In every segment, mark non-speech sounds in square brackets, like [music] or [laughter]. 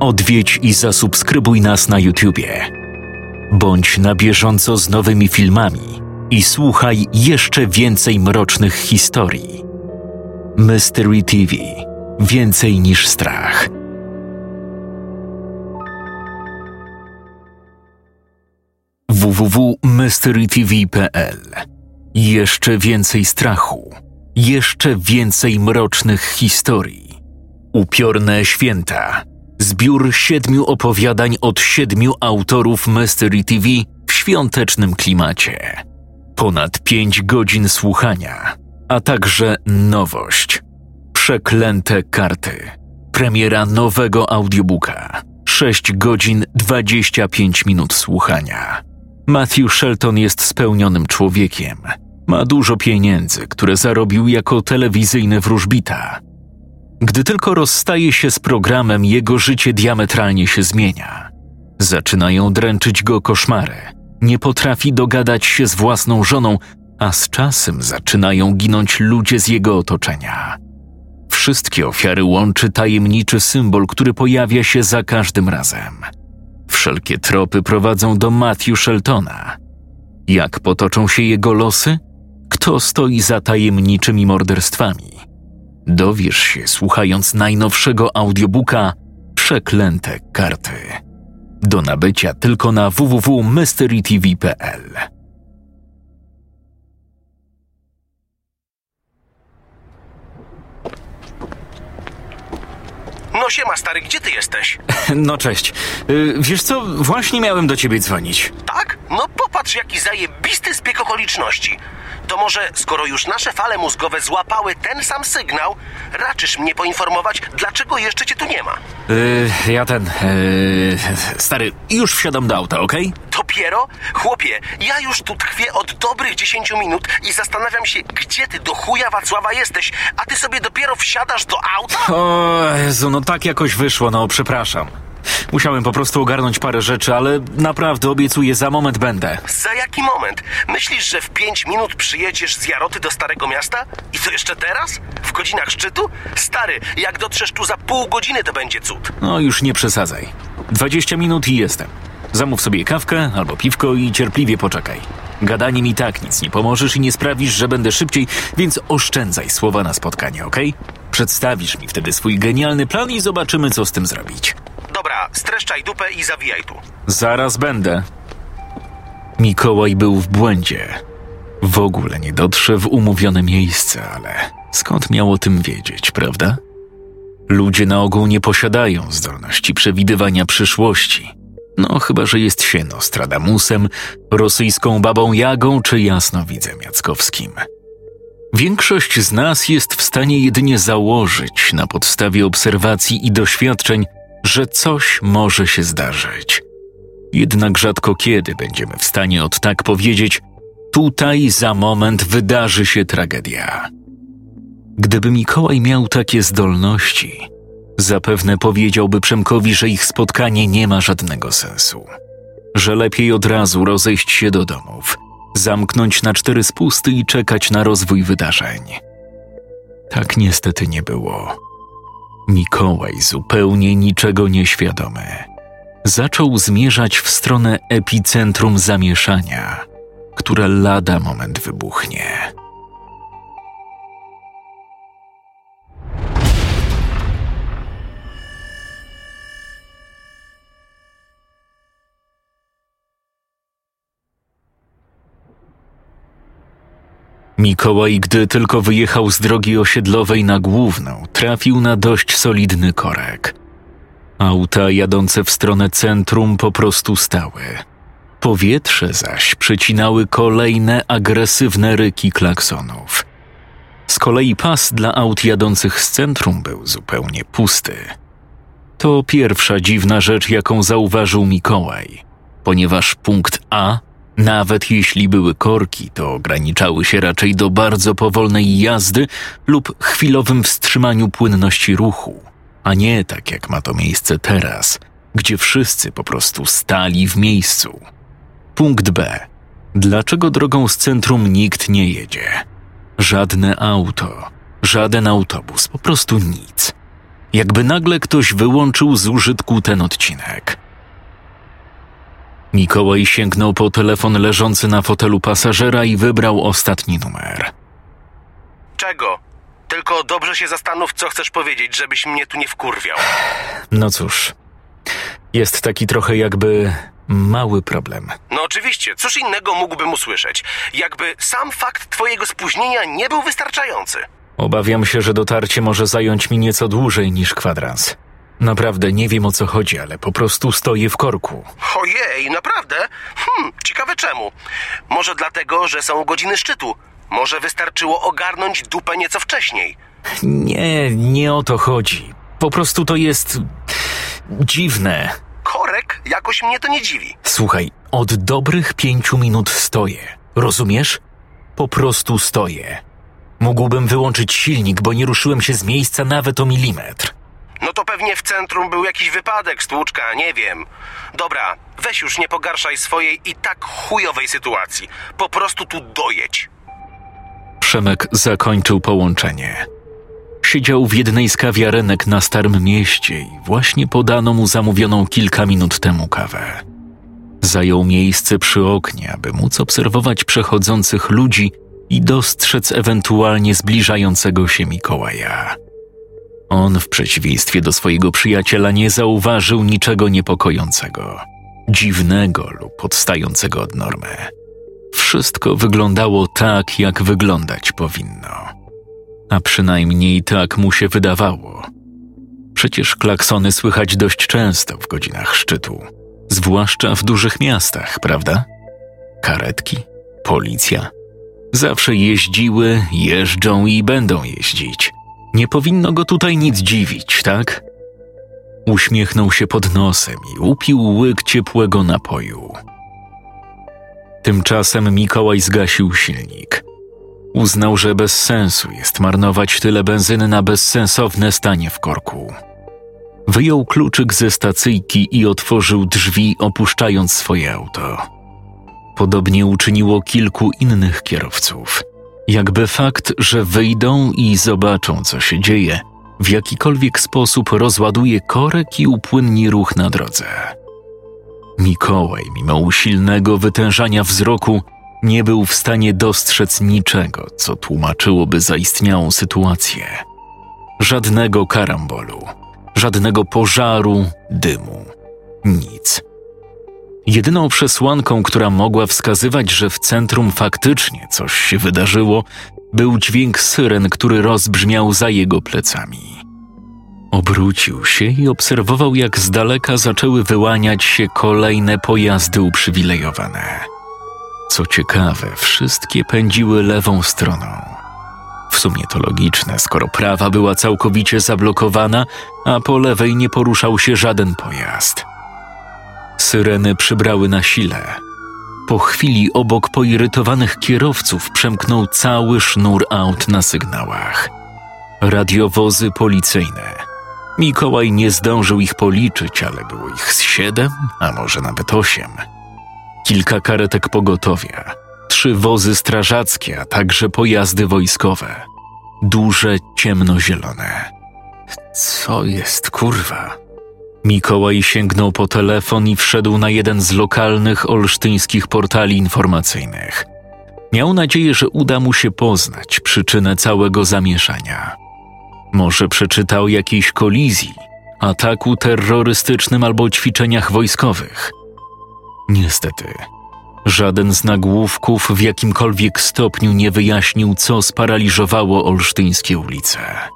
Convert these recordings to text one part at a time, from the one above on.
odwiedź i zasubskrybuj nas na YouTubie. Bądź na bieżąco z nowymi filmami i słuchaj jeszcze więcej mrocznych historii. Mystery TV Więcej niż strach. www.mysterytv.pl Jeszcze więcej strachu, jeszcze więcej mrocznych historii. Upiorne święta. Zbiór siedmiu opowiadań od siedmiu autorów Mystery TV w świątecznym klimacie. Ponad pięć godzin słuchania, a także nowość. Przeklęte karty. Premiera nowego audiobooka. 6 godzin 25 minut słuchania. Matthew Shelton jest spełnionym człowiekiem. Ma dużo pieniędzy, które zarobił jako telewizyjny wróżbita. Gdy tylko rozstaje się z programem, jego życie diametralnie się zmienia. Zaczynają dręczyć go koszmary. Nie potrafi dogadać się z własną żoną, a z czasem zaczynają ginąć ludzie z jego otoczenia. Wszystkie ofiary łączy tajemniczy symbol, który pojawia się za każdym razem. Wszelkie tropy prowadzą do Matthew Sheltona. Jak potoczą się jego losy? Kto stoi za tajemniczymi morderstwami? Dowiesz się słuchając najnowszego audiobooka Przeklęte karty. Do nabycia tylko na www.mysterytv.pl. No siema stary, gdzie ty jesteś? [laughs] No cześć. Y, Wiesz co, właśnie miałem do ciebie dzwonić. Tak? No popatrz jaki zajebisty zbieg okoliczności. To może, skoro już nasze fale mózgowe złapały ten sam sygnał, raczysz mnie poinformować, dlaczego jeszcze cię tu nie ma? Y, ja ten. y, stary, już wsiadam do auta, okej? Dopiero? Chłopie, ja już tu tkwię od dobrych 10 minut i zastanawiam się, gdzie ty do chuja Wacława jesteś, a ty sobie dopiero wsiadasz do auta? O Jezu, no tak jakoś wyszło, no przepraszam. Musiałem po prostu ogarnąć parę rzeczy, ale naprawdę obiecuję, za moment będę. Za jaki moment? Myślisz, że w 5 minut przyjedziesz z Jaroty do Starego Miasta? I to jeszcze teraz? W godzinach szczytu? Stary, jak dotrzesz tu za pół godziny, to będzie cud. No już nie przesadzaj. 20 minut i jestem. Zamów sobie kawkę albo piwko i cierpliwie poczekaj. Gadaniem i tak nic nie pomożesz i nie sprawisz, że będę szybciej, więc oszczędzaj słowa na spotkanie, okej? Przedstawisz mi wtedy swój genialny plan i zobaczymy, co z tym zrobić. Dobra, streszczaj dupę i zawijaj tu. Zaraz będę. Mikołaj był w błędzie. W ogóle nie dotrze w umówione miejsce, ale skąd miał o tym wiedzieć, prawda? Ludzie na ogół nie posiadają zdolności przewidywania przyszłości. No, chyba że jest się Nostradamusem, rosyjską babą Jagą czy jasnowidzem Jackowskim. Większość z nas jest w stanie jedynie założyć na podstawie obserwacji i doświadczeń, że coś może się zdarzyć. Jednak rzadko kiedy będziemy w stanie od tak powiedzieć: tutaj za moment wydarzy się tragedia. Gdyby Mikołaj miał takie zdolności, zapewne powiedziałby Przemkowi, że ich spotkanie nie ma żadnego sensu, że lepiej od razu rozejść się do domów, zamknąć na cztery spusty i czekać na rozwój wydarzeń. Tak niestety nie było. Mikołaj, zupełnie niczego nieświadomy, zaczął zmierzać w stronę epicentrum zamieszania, które lada moment wybuchnie. Mikołaj, gdy tylko wyjechał z drogi osiedlowej na główną, trafił na dość solidny korek. Auta jadące w stronę centrum po prostu stały. Powietrze zaś przecinały kolejne agresywne ryki klaksonów. Z kolei pas dla aut jadących z centrum był zupełnie pusty. To pierwsza dziwna rzecz, jaką zauważył Mikołaj, ponieważ punkt A nawet jeśli były korki, to ograniczały się raczej do bardzo powolnej jazdy lub chwilowym wstrzymaniu płynności ruchu, a nie tak jak ma to miejsce teraz, gdzie wszyscy po prostu stali w miejscu. Punkt B. Dlaczego drogą z centrum nikt nie jedzie? Żadne auto, żaden autobus, po prostu nic. jakby nagle ktoś wyłączył z użytku ten odcinek. Mikołaj sięgnął po telefon leżący na fotelu pasażera i wybrał ostatni numer. Czego? Tylko dobrze się zastanów, co chcesz powiedzieć, żebyś mnie tu nie wkurwiał. No cóż, jest taki trochę jakby mały problem. No oczywiście, cóż innego mógłbym usłyszeć? Jakby sam fakt twojego spóźnienia nie był wystarczający. Obawiam się, że dotarcie może zająć mi nieco dłużej niż kwadrans. Naprawdę nie wiem o co chodzi, ale po prostu stoję w korku. Ojej, naprawdę? Hmm, ciekawe czemu. Może dlatego, że są godziny szczytu. Może wystarczyło ogarnąć dupę nieco wcześniej. Nie, nie o to chodzi. Po prostu to jest dziwne. Korek jakoś mnie to nie dziwi. Słuchaj, od dobrych pięciu minut stoję. Rozumiesz? Po prostu stoję. Mógłbym wyłączyć silnik, bo nie ruszyłem się z miejsca nawet o milimetr. No to pewnie w centrum był jakiś wypadek, stłuczka, nie wiem. Dobra, weź już nie pogarszaj swojej i tak chujowej sytuacji. Po prostu tu dojedź. Przemek zakończył połączenie. Siedział w jednej z kawiarenek na Starym Mieście i właśnie podano mu zamówioną kilka minut temu kawę. Zajął miejsce przy oknie, aby móc obserwować przechodzących ludzi i dostrzec ewentualnie zbliżającego się Mikołaja. On, w przeciwieństwie do swojego przyjaciela, nie zauważył niczego niepokojącego, dziwnego lub odstającego od normy. Wszystko wyglądało tak, jak wyglądać powinno. A przynajmniej tak mu się wydawało. Przecież klaksony słychać dość często w godzinach szczytu, zwłaszcza w dużych miastach, prawda? Karetki, policja. Zawsze jeździły, jeżdżą i będą jeździć. Nie powinno go tutaj nic dziwić, tak? Uśmiechnął się pod nosem i upił łyk ciepłego napoju. Tymczasem Mikołaj zgasił silnik. Uznał, że bez sensu jest marnować tyle benzyny na bezsensowne stanie w korku. Wyjął kluczyk ze stacyjki i otworzył drzwi, opuszczając swoje auto. Podobnie uczyniło kilku innych kierowców. Jakby fakt, że wyjdą i zobaczą, co się dzieje, w jakikolwiek sposób rozładuje korek i upłynni ruch na drodze. Mikołaj, mimo usilnego wytężania wzroku, nie był w stanie dostrzec niczego, co tłumaczyłoby zaistniałą sytuację. Żadnego karambolu, żadnego pożaru, dymu, nic. Jedyną przesłanką, która mogła wskazywać, że w centrum faktycznie coś się wydarzyło, był dźwięk syren, który rozbrzmiał za jego plecami. Obrócił się i obserwował, jak z daleka zaczęły wyłaniać się kolejne pojazdy uprzywilejowane. Co ciekawe, wszystkie pędziły lewą stroną. W sumie to logiczne, skoro prawa była całkowicie zablokowana, a po lewej nie poruszał się żaden pojazd. Syreny przybrały na sile. Po chwili obok poirytowanych kierowców przemknął cały sznur aut na sygnałach. Radiowozy policyjne. Mikołaj nie zdążył ich policzyć, ale było ich z siedem, a może nawet osiem. Kilka karetek pogotowia, trzy wozy strażackie, a także pojazdy wojskowe. Duże, ciemnozielone. Co jest kurwa? Mikołaj sięgnął po telefon i wszedł na jeden z lokalnych olsztyńskich portali informacyjnych. Miał nadzieję, że uda mu się poznać przyczynę całego zamieszania. Może przeczytał jakiejś kolizji, ataku terrorystycznym albo ćwiczeniach wojskowych. Niestety, żaden z nagłówków w jakimkolwiek stopniu nie wyjaśnił, co sparaliżowało olsztyńskie ulice.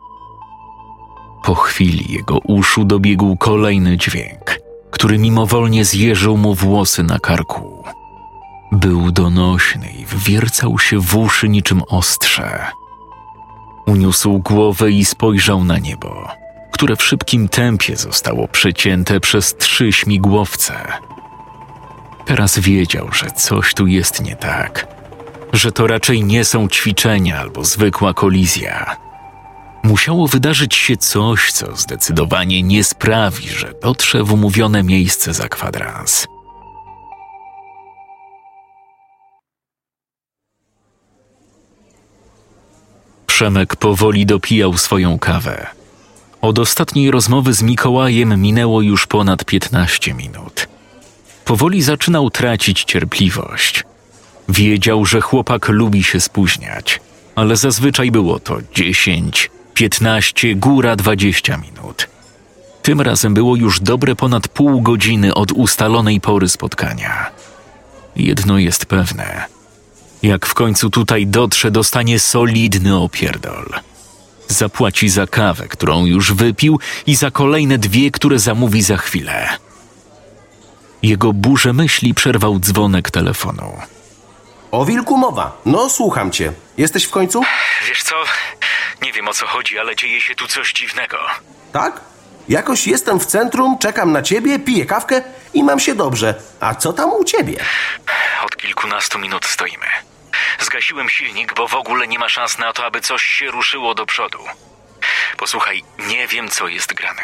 Po chwili jego uszu dobiegł kolejny dźwięk, który mimowolnie zjeżył mu włosy na karku. Był donośny i wwiercał się w uszy niczym ostrze. Uniósł głowę i spojrzał na niebo, które w szybkim tempie zostało przecięte przez trzy śmigłowce. Teraz wiedział, że coś tu jest nie tak, że to raczej nie są ćwiczenia albo zwykła kolizja musiało wydarzyć się coś, co zdecydowanie nie sprawi, że dotrze w umówione miejsce za kwadrans. Przemek powoli dopijał swoją kawę. Od ostatniej rozmowy z Mikołajem minęło już ponad 15 minut. Powoli zaczynał tracić cierpliwość. Wiedział, że chłopak lubi się spóźniać, ale zazwyczaj było to 10, 15, góra 20 minut. Tym razem było już dobre ponad pół godziny od ustalonej pory spotkania. Jedno jest pewne. Jak w końcu tutaj dotrze, dostanie solidny opierdol. Zapłaci za kawę, którą już wypił, i za kolejne dwie, które zamówi za chwilę. Jego burzę myśli przerwał dzwonek telefonu. O wilku mowa. No, słucham cię. Jesteś w końcu? Wiesz co? Nie wiem o co chodzi, ale dzieje się tu coś dziwnego. Tak? Jakoś jestem w centrum, czekam na ciebie, piję kawkę i mam się dobrze. A co tam u ciebie? Od kilkunastu minut stoimy. Zgasiłem silnik, bo w ogóle nie ma szans na to, aby coś się ruszyło do przodu. Posłuchaj, nie wiem co jest grane,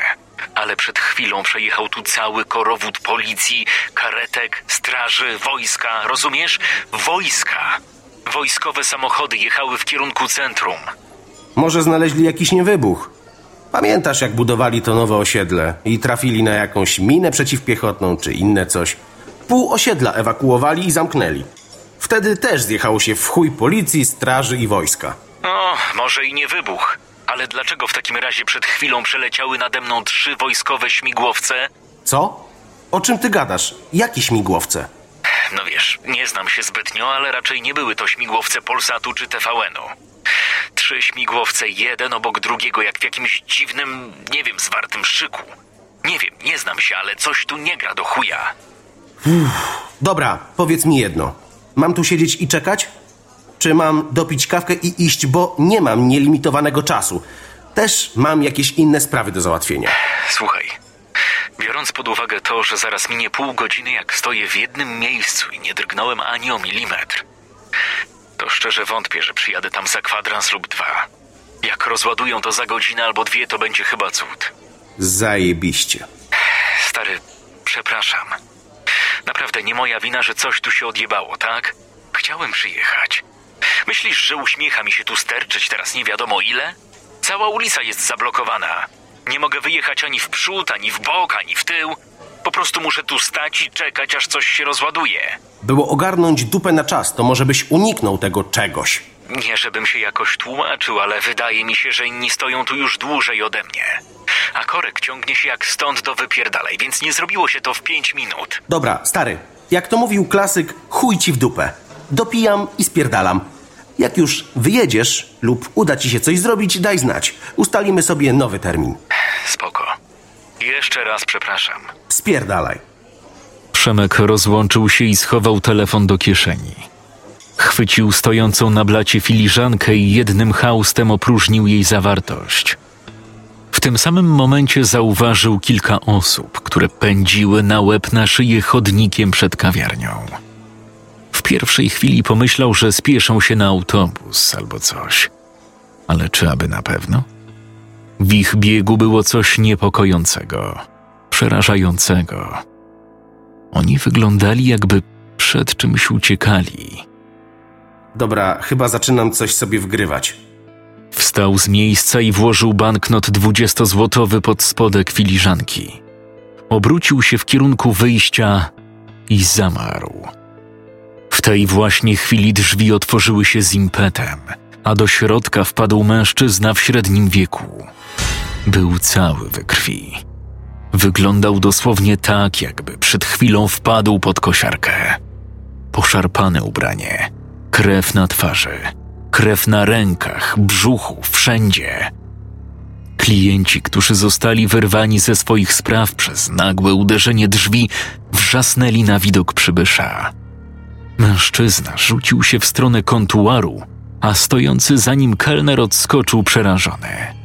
ale przed chwilą przejechał tu cały korowód policji, karetek, straży, wojska, rozumiesz? Wojska! Wojskowe samochody jechały w kierunku centrum. Może znaleźli jakiś niewybuch. Pamiętasz, jak budowali to nowe osiedle i trafili na jakąś minę przeciwpiechotną czy inne coś? Pół osiedla ewakuowali i zamknęli. Wtedy też zjechało się w chuj policji, straży i wojska. No, może i nie wybuch. Ale dlaczego w takim razie przed chwilą przeleciały nade mną trzy wojskowe śmigłowce? Co? O czym ty gadasz? Jakie śmigłowce? No wiesz, nie znam się zbytnio, ale raczej nie były to śmigłowce Polsatu czy TVN-u. Trzy śmigłowce, jeden obok drugiego, jak w jakimś dziwnym, nie wiem, zwartym szyku. Nie wiem, nie znam się, ale coś tu nie gra do chuja. Dobra, powiedz mi jedno. Mam tu siedzieć i czekać? Czy mam dopić kawkę i iść, bo nie mam nielimitowanego czasu? Też mam jakieś inne sprawy do załatwienia. Słuchaj, biorąc pod uwagę to, że zaraz minie pół godziny, jak stoję w jednym miejscu i nie drgnąłem ani o milimetr, to szczerze wątpię, że przyjadę tam za kwadrans lub dwa. Jak rozładują to za godzinę albo dwie, to będzie chyba cud. Zajebiście. Stary, przepraszam. Naprawdę nie moja wina, że coś tu się odjebało, tak? Chciałem przyjechać. Myślisz, że uśmiecha mi się tu sterczyć teraz nie wiadomo ile? Cała ulica jest zablokowana. Nie mogę wyjechać ani w przód, ani w bok, ani w tył. Po prostu muszę tu stać i czekać, aż coś się rozładuje. Było ogarnąć dupę na czas, to może byś uniknął tego czegoś. Nie, żebym się jakoś tłumaczył, ale wydaje mi się, że inni stoją tu już dłużej ode mnie. A korek ciągnie się jak stąd do wypierdalej, więc nie zrobiło się to w pięć minut. Dobra, stary, jak to mówił klasyk, chuj ci w dupę. Dopijam i spierdalam. Jak już wyjedziesz lub uda ci się coś zrobić, daj znać. Ustalimy sobie nowy termin. Spoko. Jeszcze raz przepraszam. Spierdalaj. Przemek rozłączył się i schował telefon do kieszeni. Chwycił stojącą na blacie filiżankę i jednym haustem opróżnił jej zawartość. W tym samym momencie zauważył kilka osób, które pędziły na łeb na szyję chodnikiem przed kawiarnią. Pierwszej chwili pomyślał, że spieszą się na autobus albo coś. Ale czy aby na pewno? W ich biegu było coś niepokojącego, przerażającego. Oni wyglądali, jakby przed czymś uciekali. Dobra, chyba zaczynam coś sobie wgrywać. Wstał z miejsca i włożył banknot dwudziestozłotowy pod spodek filiżanki. Obrócił się w kierunku wyjścia i zamarł. W tej właśnie chwili drzwi otworzyły się z impetem, a do środka wpadł mężczyzna w średnim wieku. Był cały we krwi. Wyglądał dosłownie tak, jakby przed chwilą wpadł pod kosiarkę. Poszarpane ubranie, krew na twarzy, krew na rękach, brzuchu, wszędzie. Klienci, którzy zostali wyrwani ze swoich spraw przez nagłe uderzenie drzwi, wrzasnęli na widok przybysza. Mężczyzna rzucił się w stronę kontuaru, a stojący za nim kelner odskoczył przerażony.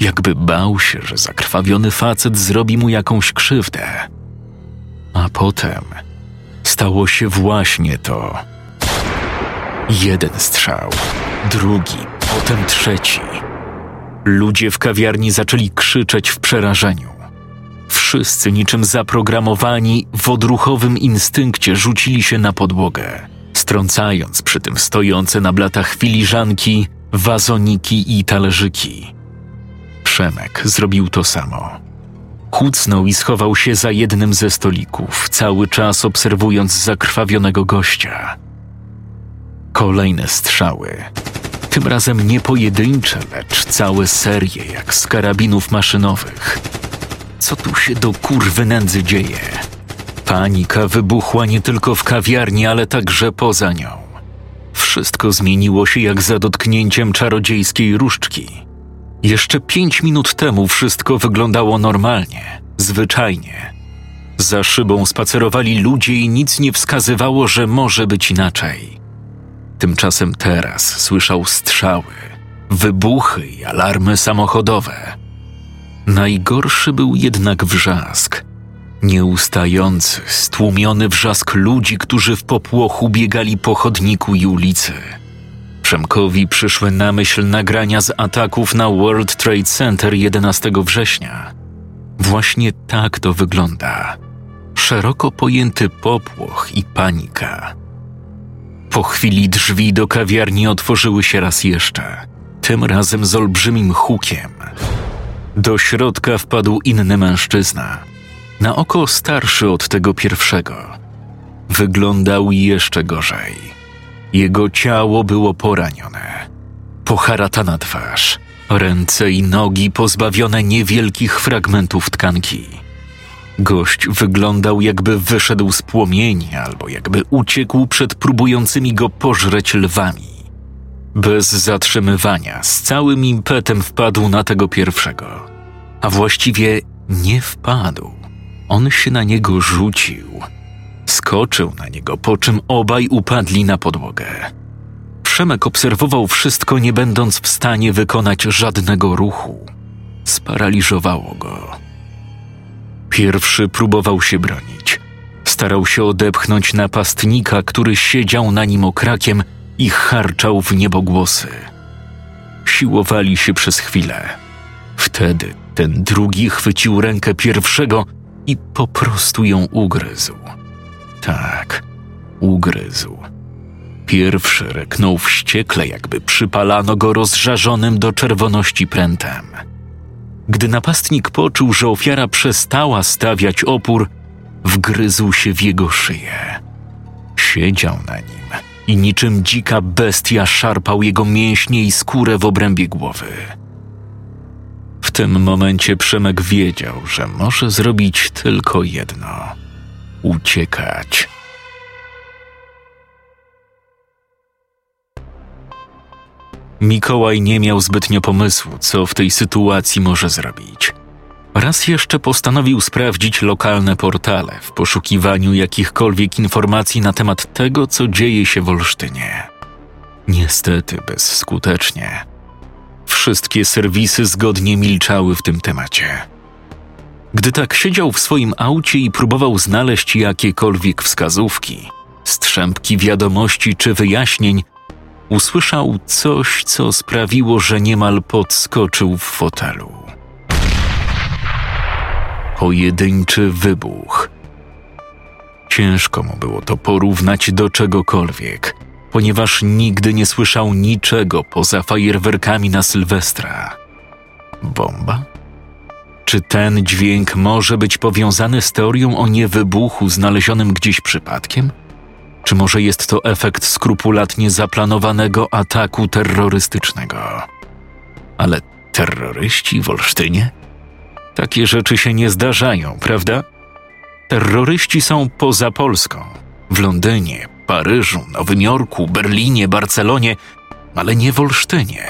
Jakby bał się, że zakrwawiony facet zrobi mu jakąś krzywdę. A potem stało się właśnie to. Jeden strzał, drugi, potem trzeci. Ludzie w kawiarni zaczęli krzyczeć w przerażeniu. Wszyscy niczym zaprogramowani w odruchowym instynkcie rzucili się na podłogę, strącając przy tym stojące na blatach filiżanki, wazoniki i talerzyki. Przemek zrobił to samo. Kucnął i schował się za jednym ze stolików, cały czas obserwując zakrwawionego gościa. Kolejne strzały. Tym razem nie pojedyncze, lecz całe serie, jak z karabinów maszynowych. Co tu się do kurwy nędzy dzieje? Panika wybuchła nie tylko w kawiarni, ale także poza nią. Wszystko zmieniło się jak za dotknięciem czarodziejskiej różdżki. Jeszcze pięć minut temu wszystko wyglądało normalnie, zwyczajnie. Za szybą spacerowali ludzie i nic nie wskazywało, że może być inaczej. Tymczasem teraz słyszał strzały, wybuchy i alarmy samochodowe. Najgorszy był jednak wrzask. Nieustający, stłumiony wrzask ludzi, którzy w popłochu biegali po chodniku i ulicy. Przemkowi przyszły na myśl nagrania z ataków na World Trade Center 11 września. Właśnie tak to wygląda. Szeroko pojęty popłoch i panika. Po chwili drzwi do kawiarni otworzyły się raz jeszcze, tym razem z olbrzymim hukiem. Do środka wpadł inny mężczyzna, na oko starszy od tego pierwszego. Wyglądał jeszcze gorzej. Jego ciało było poranione, poharatana twarz, ręce i nogi pozbawione niewielkich fragmentów tkanki. Gość wyglądał, jakby wyszedł z płomieni, albo jakby uciekł przed próbującymi go pożreć lwami. Bez zatrzymywania, z całym impetem wpadł na tego pierwszego. A właściwie nie wpadł. On się na niego rzucił. Skoczył na niego, po czym obaj upadli na podłogę. Przemek obserwował wszystko, nie będąc w stanie wykonać żadnego ruchu. Sparaliżowało go. Pierwszy próbował się bronić. Starał się odepchnąć napastnika, który siedział na nim okrakiem i harczał w niebogłosy. Siłowali się przez chwilę. Wtedy ten drugi chwycił rękę pierwszego i po prostu ją ugryzł. Tak, ugryzł. Pierwszy reknął wściekle, jakby przypalano go rozżarzonym do czerwoności prętem. Gdy napastnik poczuł, że ofiara przestała stawiać opór, wgryzł się w jego szyję. Siedział na nim i niczym dzika bestia szarpał jego mięśnie i skórę w obrębie głowy. Tym momencie Przemek wiedział, że może zrobić tylko jedno uciekać. Mikołaj nie miał zbytnio pomysłu, co w tej sytuacji może zrobić. Raz jeszcze postanowił sprawdzić lokalne portale w poszukiwaniu jakichkolwiek informacji na temat tego, co dzieje się w Olsztynie. Niestety bezskutecznie. Wszystkie serwisy zgodnie milczały w tym temacie. Gdy tak siedział w swoim aucie i próbował znaleźć jakiekolwiek wskazówki, strzępki wiadomości czy wyjaśnień, usłyszał coś, co sprawiło, że niemal podskoczył w fotelu. Pojedynczy wybuch. Ciężko mu było to porównać do czegokolwiek, ponieważ nigdy nie słyszał niczego poza fajerwerkami na Sylwestra. Bomba? Czy ten dźwięk może być powiązany z teorią o niewybuchu znalezionym gdzieś przypadkiem? Czy może jest to efekt skrupulatnie zaplanowanego ataku terrorystycznego? Ale terroryści w Olsztynie? Takie rzeczy się nie zdarzają, prawda? Terroryści są poza Polską, w Londynie, Paryżu, Nowym Jorku, Berlinie, Barcelonie, ale nie w Olsztynie.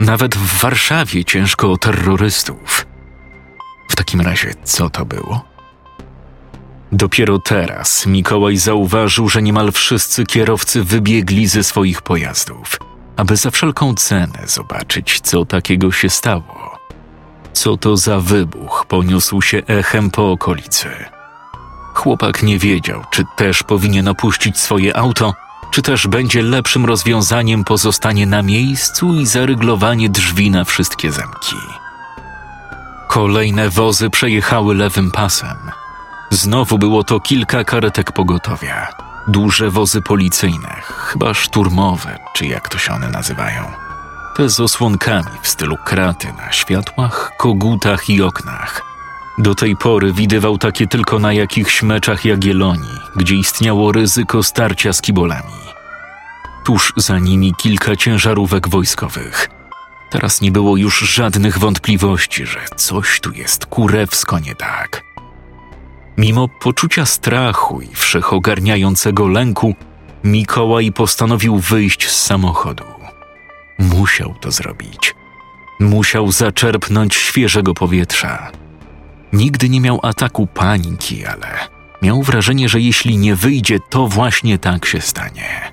Nawet w Warszawie ciężko o terrorystów. W takim razie, co to było? Dopiero teraz Mikołaj zauważył, że niemal wszyscy kierowcy wybiegli ze swoich pojazdów, aby za wszelką cenę zobaczyć, co takiego się stało. Co to za wybuch poniósł się echem po okolicy. Chłopak nie wiedział, czy też powinien opuścić swoje auto, czy też będzie lepszym rozwiązaniem pozostanie na miejscu i zaryglowanie drzwi na wszystkie zamki. Kolejne wozy przejechały lewym pasem. Znowu było to kilka karetek pogotowia, duże wozy policyjne, chyba szturmowe, czy jak to się one nazywają. te z osłonkami w stylu kraty na światłach, kogutach i oknach. Do tej pory widywał takie tylko na jakichś meczach Jagiellonii, gdzie istniało ryzyko starcia z kibolami. Tuż za nimi kilka ciężarówek wojskowych. Teraz nie było już żadnych wątpliwości, że coś tu jest kurewsko nie tak. Mimo poczucia strachu i wszechogarniającego lęku, Mikołaj postanowił wyjść z samochodu. Musiał to zrobić. Musiał zaczerpnąć świeżego powietrza. Nigdy nie miał ataku paniki, ale miał wrażenie, że jeśli nie wyjdzie, to właśnie tak się stanie.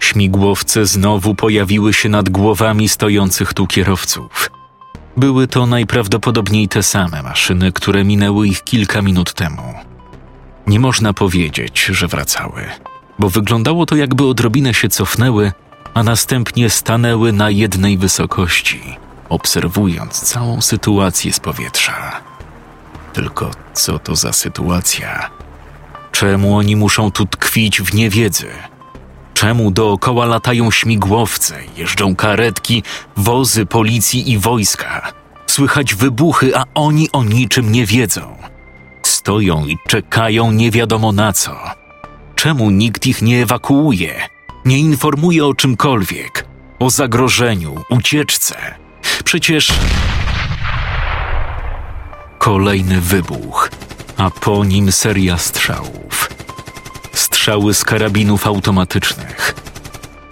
Śmigłowce znowu pojawiły się nad głowami stojących tu kierowców. Były to najprawdopodobniej te same maszyny, które minęły ich kilka minut temu. Nie można powiedzieć, że wracały, bo wyglądało to jakby odrobinę się cofnęły, a następnie stanęły na jednej wysokości, obserwując całą sytuację z powietrza. Tylko co to za sytuacja? Czemu oni muszą tu tkwić w niewiedzy? Czemu dookoła latają śmigłowce, jeżdżą karetki, wozy policji i wojska? Słychać wybuchy, a oni o niczym nie wiedzą. Stoją i czekają nie wiadomo na co. Czemu nikt ich nie ewakuuje? Nie informuje o czymkolwiek? O zagrożeniu, ucieczce? Przecież. Kolejny wybuch, a po nim seria strzałów strzały z karabinów automatycznych.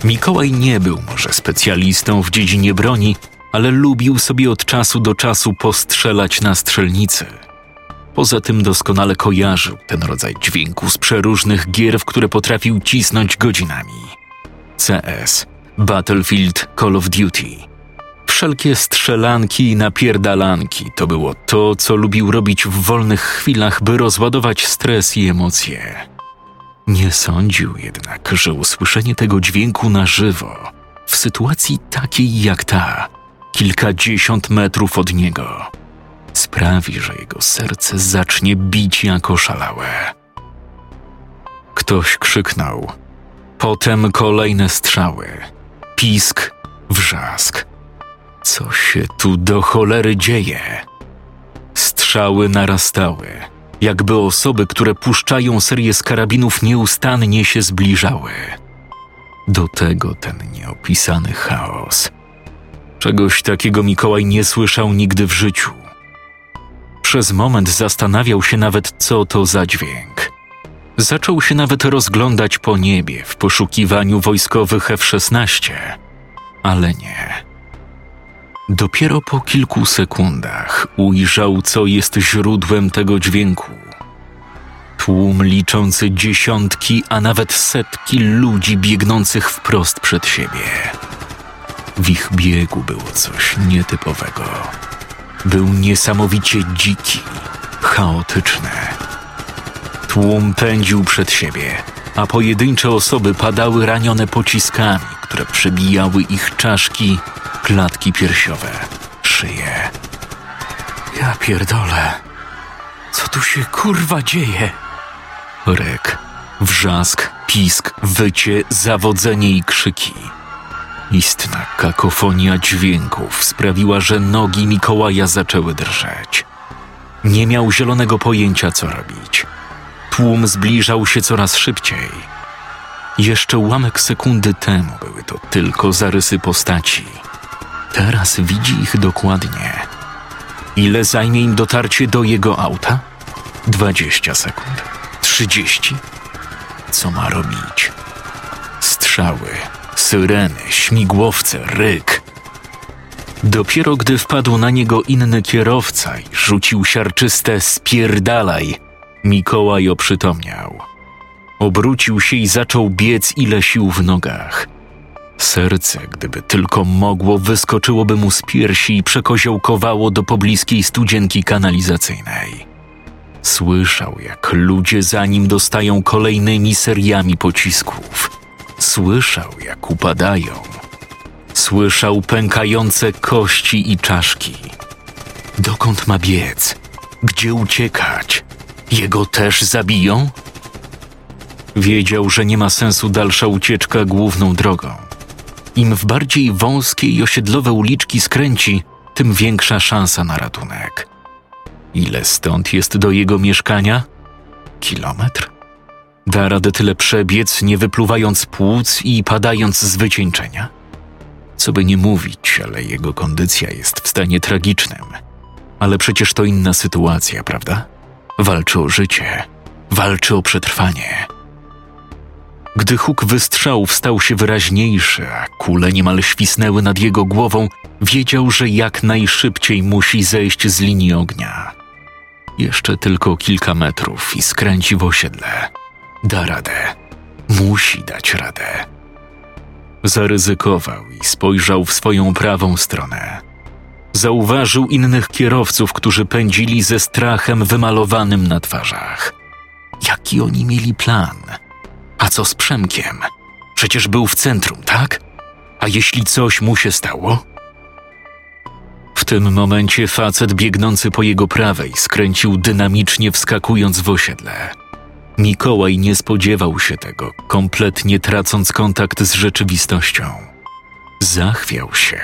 Mikołaj nie był może specjalistą w dziedzinie broni, ale lubił sobie od czasu do czasu postrzelać na strzelnicy. Poza tym doskonale kojarzył ten rodzaj dźwięku z przeróżnych gier, w które potrafił cisnąć godzinami. CS, Battlefield, Call of Duty. Wszelkie strzelanki i napierdalanki to było to, co lubił robić w wolnych chwilach, by rozładować stres i emocje. Nie sądził jednak, że usłyszenie tego dźwięku na żywo, w sytuacji takiej jak ta, kilkadziesiąt metrów od niego, sprawi, że jego serce zacznie bić jako szalałe. Ktoś krzyknął. Potem kolejne strzały. Pisk, wrzask. Co się tu do cholery dzieje? Strzały narastały jakby osoby, które puszczają serię z karabinów, nieustannie się zbliżały. Do tego ten nieopisany chaos. Czegoś takiego Mikołaj nie słyszał nigdy w życiu. Przez moment zastanawiał się nawet, co to za dźwięk. Zaczął się nawet rozglądać po niebie w poszukiwaniu wojskowych F-16, ale nie. Dopiero po kilku sekundach ujrzał, co jest źródłem tego dźwięku. Tłum liczący dziesiątki, a nawet setki ludzi biegnących wprost przed siebie. W ich biegu było coś nietypowego. Był niesamowicie dziki, chaotyczny. Tłum pędził przed siebie, a pojedyncze osoby padały ranione pociskami, które przebijały ich czaszki klatki piersiowe, szyję. Ja pierdolę. Co tu się kurwa dzieje? Ryk, wrzask, pisk, wycie, zawodzenie i krzyki. Istna kakofonia dźwięków sprawiła, że nogi Mikołaja zaczęły drżeć. Nie miał zielonego pojęcia, co robić. Tłum zbliżał się coraz szybciej. Jeszcze ułamek sekundy temu były to tylko zarysy postaci Teraz widzi ich dokładnie. Ile zajmie im dotarcie do jego auta? Dwadzieścia sekund. Trzydzieści. Co ma robić? Strzały, syreny, śmigłowce, ryk. Dopiero gdy wpadł na niego inny kierowca i rzucił siarczyste spierdalaj, Mikołaj oprzytomniał. Obrócił się i zaczął biec ile sił w nogach – Serce, gdyby tylko mogło, wyskoczyłoby mu z piersi i przekoziołkowało do pobliskiej studzienki kanalizacyjnej. Słyszał, jak ludzie za nim dostają kolejnymi seriami pocisków. Słyszał, jak upadają. Słyszał pękające kości i czaszki. Dokąd ma biec? Gdzie uciekać? Jego też zabiją? Wiedział, że nie ma sensu dalsza ucieczka główną drogą Im w bardziej wąskie i osiedlowe uliczki skręci, tym większa szansa na ratunek. Ile stąd jest do jego mieszkania? Kilometr? Da radę tyle przebiec, nie wypluwając płuc i padając z wycieńczenia? Co by nie mówić, ale jego kondycja jest w stanie tragicznym. Ale przecież to inna sytuacja, prawda? Walczy o życie, walczy o przetrwanie. Gdy huk wystrzałów stał się wyraźniejszy, a kule niemal świsnęły nad jego głową, wiedział, że jak najszybciej musi zejść z linii ognia. Jeszcze tylko kilka metrów i skręci w osiedle. Da radę. Musi dać radę. Zaryzykował i spojrzał w swoją prawą stronę. Zauważył innych kierowców, którzy pędzili ze strachem wymalowanym na twarzach. Jaki oni mieli plan? A co z Przemkiem? Przecież był w centrum, tak? A jeśli coś mu się stało? W tym momencie facet biegnący po jego prawej skręcił dynamicznie wskakując w osiedle. Mikołaj nie spodziewał się tego, kompletnie tracąc kontakt z rzeczywistością. Zachwiał się,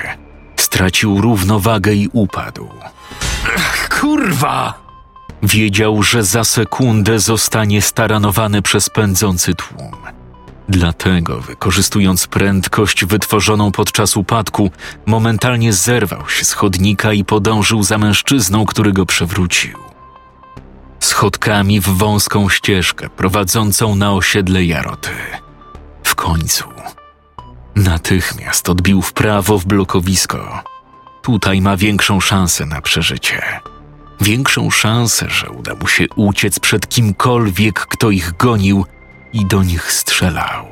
stracił równowagę i upadł. Ach, kurwa! Wiedział, że za sekundę zostanie staranowany przez pędzący tłum. Dlatego, wykorzystując prędkość wytworzoną podczas upadku, momentalnie zerwał się z chodnika i podążył za mężczyzną, który go przewrócił. Schodkami w wąską ścieżkę prowadzącą na osiedle Jaroty. W końcu. Natychmiast odbił w prawo w blokowisko. Tutaj ma większą szansę na przeżycie. Większą szansę, że uda mu się uciec przed kimkolwiek, kto ich gonił i do nich strzelał.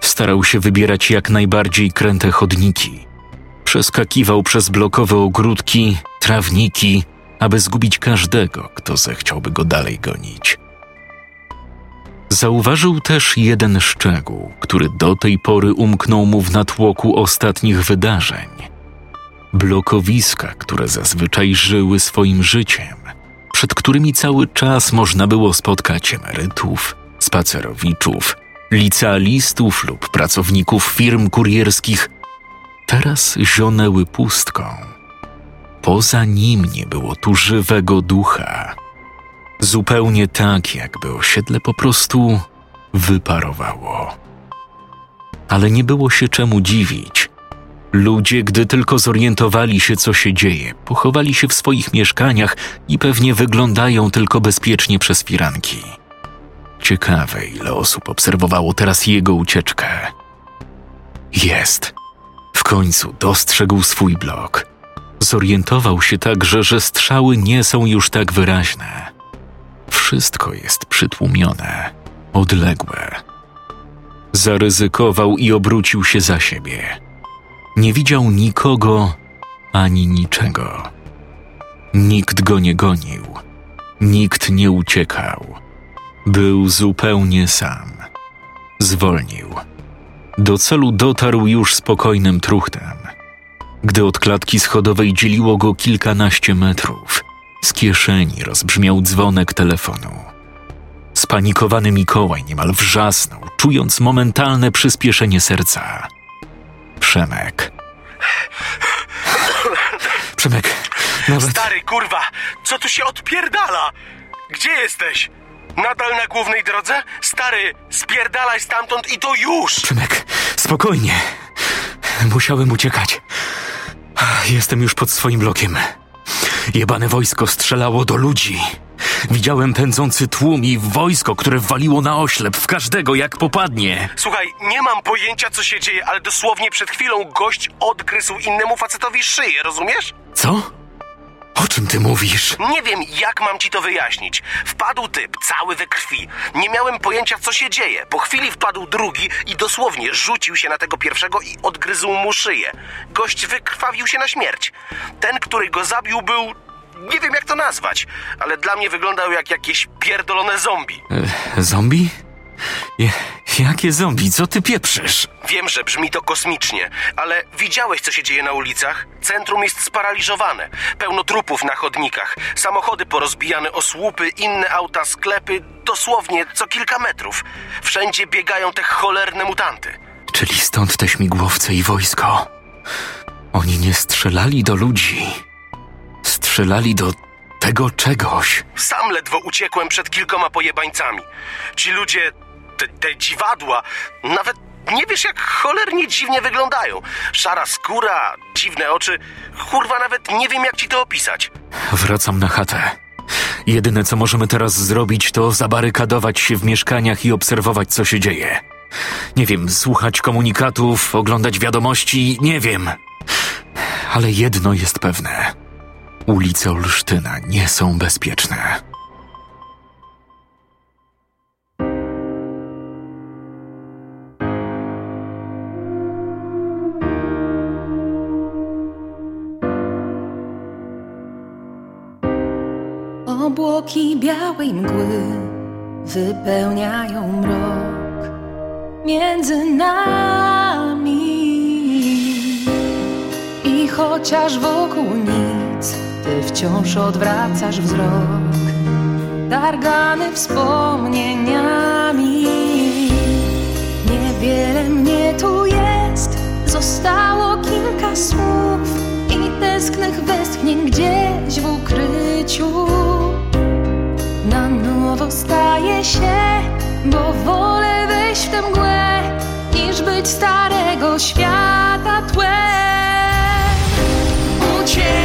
Starał się wybierać jak najbardziej kręte chodniki. Przeskakiwał przez blokowe ogródki, trawniki, aby zgubić każdego, kto zechciałby go dalej gonić. Zauważył też jeden szczegół, który do tej pory umknął mu w natłoku ostatnich wydarzeń. Blokowiska, które zazwyczaj żyły swoim życiem, przed którymi cały czas można było spotkać emerytów, spacerowiczów, licealistów lub pracowników firm kurierskich, teraz zionęły pustką. Poza nim nie było tu żywego ducha. Zupełnie tak, jakby osiedle po prostu wyparowało. Ale nie było się czemu dziwić. Ludzie, gdy tylko zorientowali się, co się dzieje, pochowali się w swoich mieszkaniach i pewnie wyglądają tylko bezpiecznie przez firanki. Ciekawe, ile osób obserwowało teraz jego ucieczkę. Jest. W końcu dostrzegł swój blok. Zorientował się także, że strzały nie są już tak wyraźne. Wszystko jest przytłumione, odległe. Zaryzykował i obrócił się za siebie. Nie widział nikogo ani niczego. Nikt go nie gonił, nikt nie uciekał. Był zupełnie sam. Zwolnił. Do celu dotarł już spokojnym truchtem. Gdy od klatki schodowej dzieliło go kilkanaście metrów, z kieszeni rozbrzmiał dzwonek telefonu. Spanikowany Mikołaj niemal wrzasnął, czując momentalne przyspieszenie serca. Przemek. Przemek, nawet... Stary, kurwa, co tu się odpierdala? Gdzie jesteś? Nadal na głównej drodze? Stary, spierdalaj stamtąd i to już! Przemek, spokojnie. Musiałem uciekać. Jestem już pod swoim blokiem. Jebane wojsko strzelało do ludzi. Widziałem pędzący tłum i wojsko, które waliło na oślep w każdego jak popadnie. Słuchaj, nie mam pojęcia co się dzieje, ale dosłownie przed chwilą gość odgryzł innemu facetowi szyję, rozumiesz? Co? O czym ty mówisz? Nie wiem, jak mam ci to wyjaśnić. Wpadł typ, cały we krwi. Nie miałem pojęcia, co się dzieje. Po chwili wpadł drugi i dosłownie rzucił się na tego pierwszego i odgryzł mu szyję. Gość wykrwawił się na śmierć. Ten, który go zabił, był... Nie wiem, jak to nazwać, ale dla mnie wyglądał jak jakieś pierdolone zombie. E, zombie? Je, jakie zombie? Co ty pieprzysz? Wiem, że brzmi to kosmicznie, ale widziałeś, co się dzieje na ulicach? Centrum jest sparaliżowane. Pełno trupów na chodnikach, samochody porozbijane o słupy, inne auta, sklepy, dosłownie co kilka metrów. Wszędzie biegają te cholerne mutanty. Czyli stąd te śmigłowce i wojsko. Oni nie strzelali do ludzi. Strzelali do tego czegoś. Sam ledwo uciekłem przed kilkoma pojebańcami. Ci ludzie, te, te dziwadła, nawet nie wiesz jak cholernie dziwnie wyglądają. Szara skóra, dziwne oczy. Kurwa, nawet nie wiem jak ci to opisać. Wracam na chatę. Jedyne co możemy teraz zrobić, to zabarykadować się w mieszkaniach i obserwować, co się dzieje. Nie wiem, słuchać komunikatów, oglądać wiadomości, nie wiem. Ale jedno jest pewne. Ulice Olsztyna nie są bezpieczne. Obłoki białej mgły wypełniają mrok między nami. I chociaż wokół ty wciąż odwracasz wzrok, targany wspomnieniami. Niewiele mnie tu jest, zostało kilka słów i tęsknych westchnień gdzieś w ukryciu. Na nowo staje się, bo wolę wejść w tę mgłę, niż być starego świata tłem. Uciekaj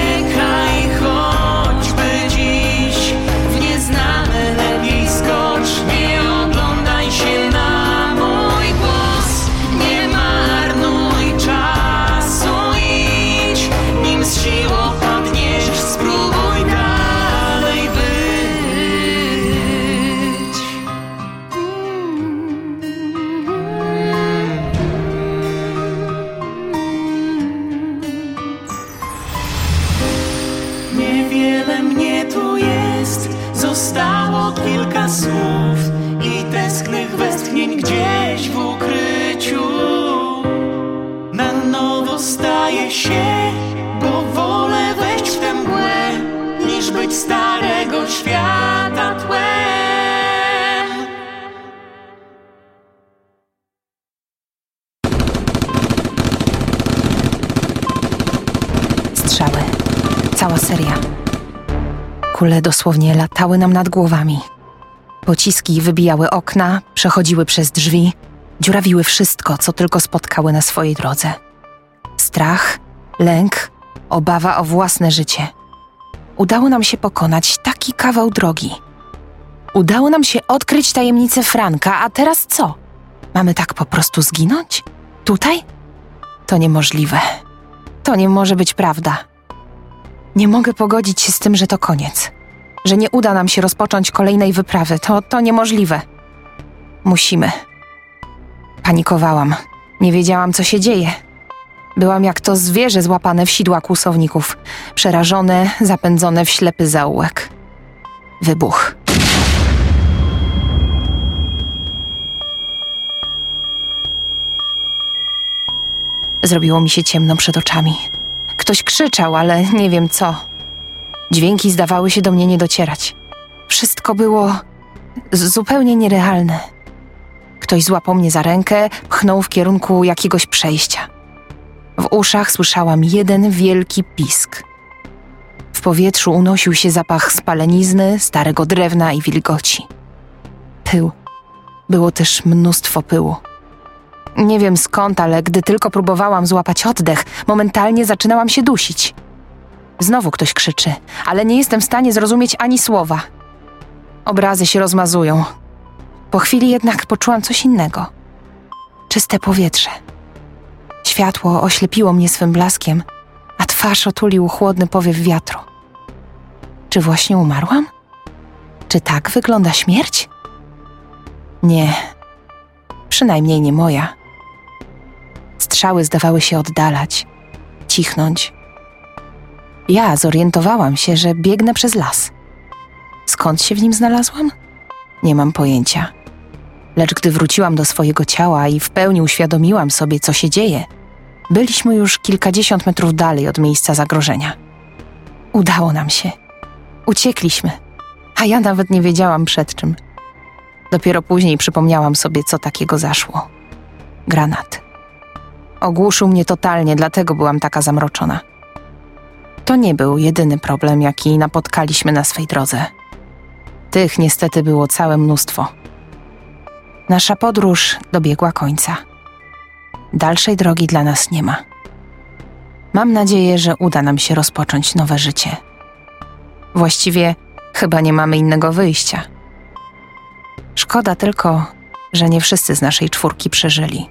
zostało kilka słów i tęsknych westchnień gdzieś w ukryciu. Na nowo staje się, bo wolę wejść w tę mgłę, niż być starego świata tłem. Kule dosłownie latały nam nad głowami. Pociski wybijały okna, przechodziły przez drzwi, dziurawiły wszystko, co tylko spotkały na swojej drodze. Strach, lęk, obawa o własne życie. Udało nam się pokonać taki kawał drogi. Udało nam się odkryć tajemnicę Franka, a teraz co? Mamy tak po prostu zginąć? Tutaj? To niemożliwe. To nie może być prawda. Nie mogę pogodzić się z tym, że to koniec. Że nie uda nam się rozpocząć kolejnej wyprawy. To, to niemożliwe. Musimy. Panikowałam. Nie wiedziałam, co się dzieje. Byłam jak to zwierzę złapane w sidła kłusowników, przerażone, zapędzone w ślepy zaułek. Wybuch. Zrobiło mi się ciemno przed oczami. Ktoś krzyczał, ale nie wiem co. Dźwięki zdawały się do mnie nie docierać. Wszystko było zupełnie nierealne. Ktoś złapał mnie za rękę, pchnął w kierunku jakiegoś przejścia. W uszach słyszałam jeden wielki pisk. W powietrzu unosił się zapach spalenizny, starego drewna i wilgoci. Pył. Było też mnóstwo pyłu. Nie wiem skąd, ale gdy tylko próbowałam złapać oddech, momentalnie zaczynałam się dusić. Znowu ktoś krzyczy, ale nie jestem w stanie zrozumieć ani słowa. Obrazy się rozmazują. Po chwili jednak poczułam coś innego. Czyste powietrze. Światło oślepiło mnie swym blaskiem, a twarz otulił chłodny powiew wiatru. Czy właśnie umarłam? Czy tak wygląda śmierć? Nie, przynajmniej nie moja. Strzały zdawały się oddalać, cichnąć. Ja zorientowałam się, że biegnę przez las. Skąd się w nim znalazłam? Nie mam pojęcia. Lecz gdy wróciłam do swojego ciała i w pełni uświadomiłam sobie, co się dzieje, byliśmy już kilkadziesiąt metrów dalej od miejsca zagrożenia. Udało nam się. Uciekliśmy, a ja nawet nie wiedziałam przed czym. Dopiero później przypomniałam sobie, co takiego zaszło. Granat. Ogłuszył mnie totalnie, dlatego byłam taka zamroczona. To nie był jedyny problem, jaki napotkaliśmy na swej drodze. Tych niestety było całe mnóstwo. Nasza podróż dobiegła końca. Dalszej drogi dla nas nie ma. Mam nadzieję, że uda nam się rozpocząć nowe życie. Właściwie chyba nie mamy innego wyjścia. Szkoda tylko, że nie wszyscy z naszej czwórki przeżyli.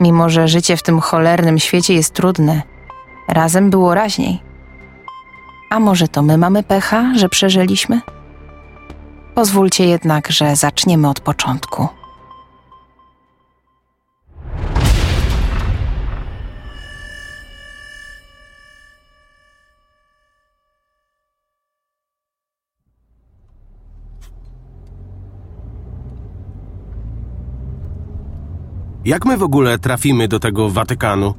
Mimo, że życie w tym cholernym świecie jest trudne, razem było raźniej. A może to my mamy pecha, że przeżyliśmy? Pozwólcie jednak, że zaczniemy od początku. Jak my w ogóle trafimy do tego Watykanu?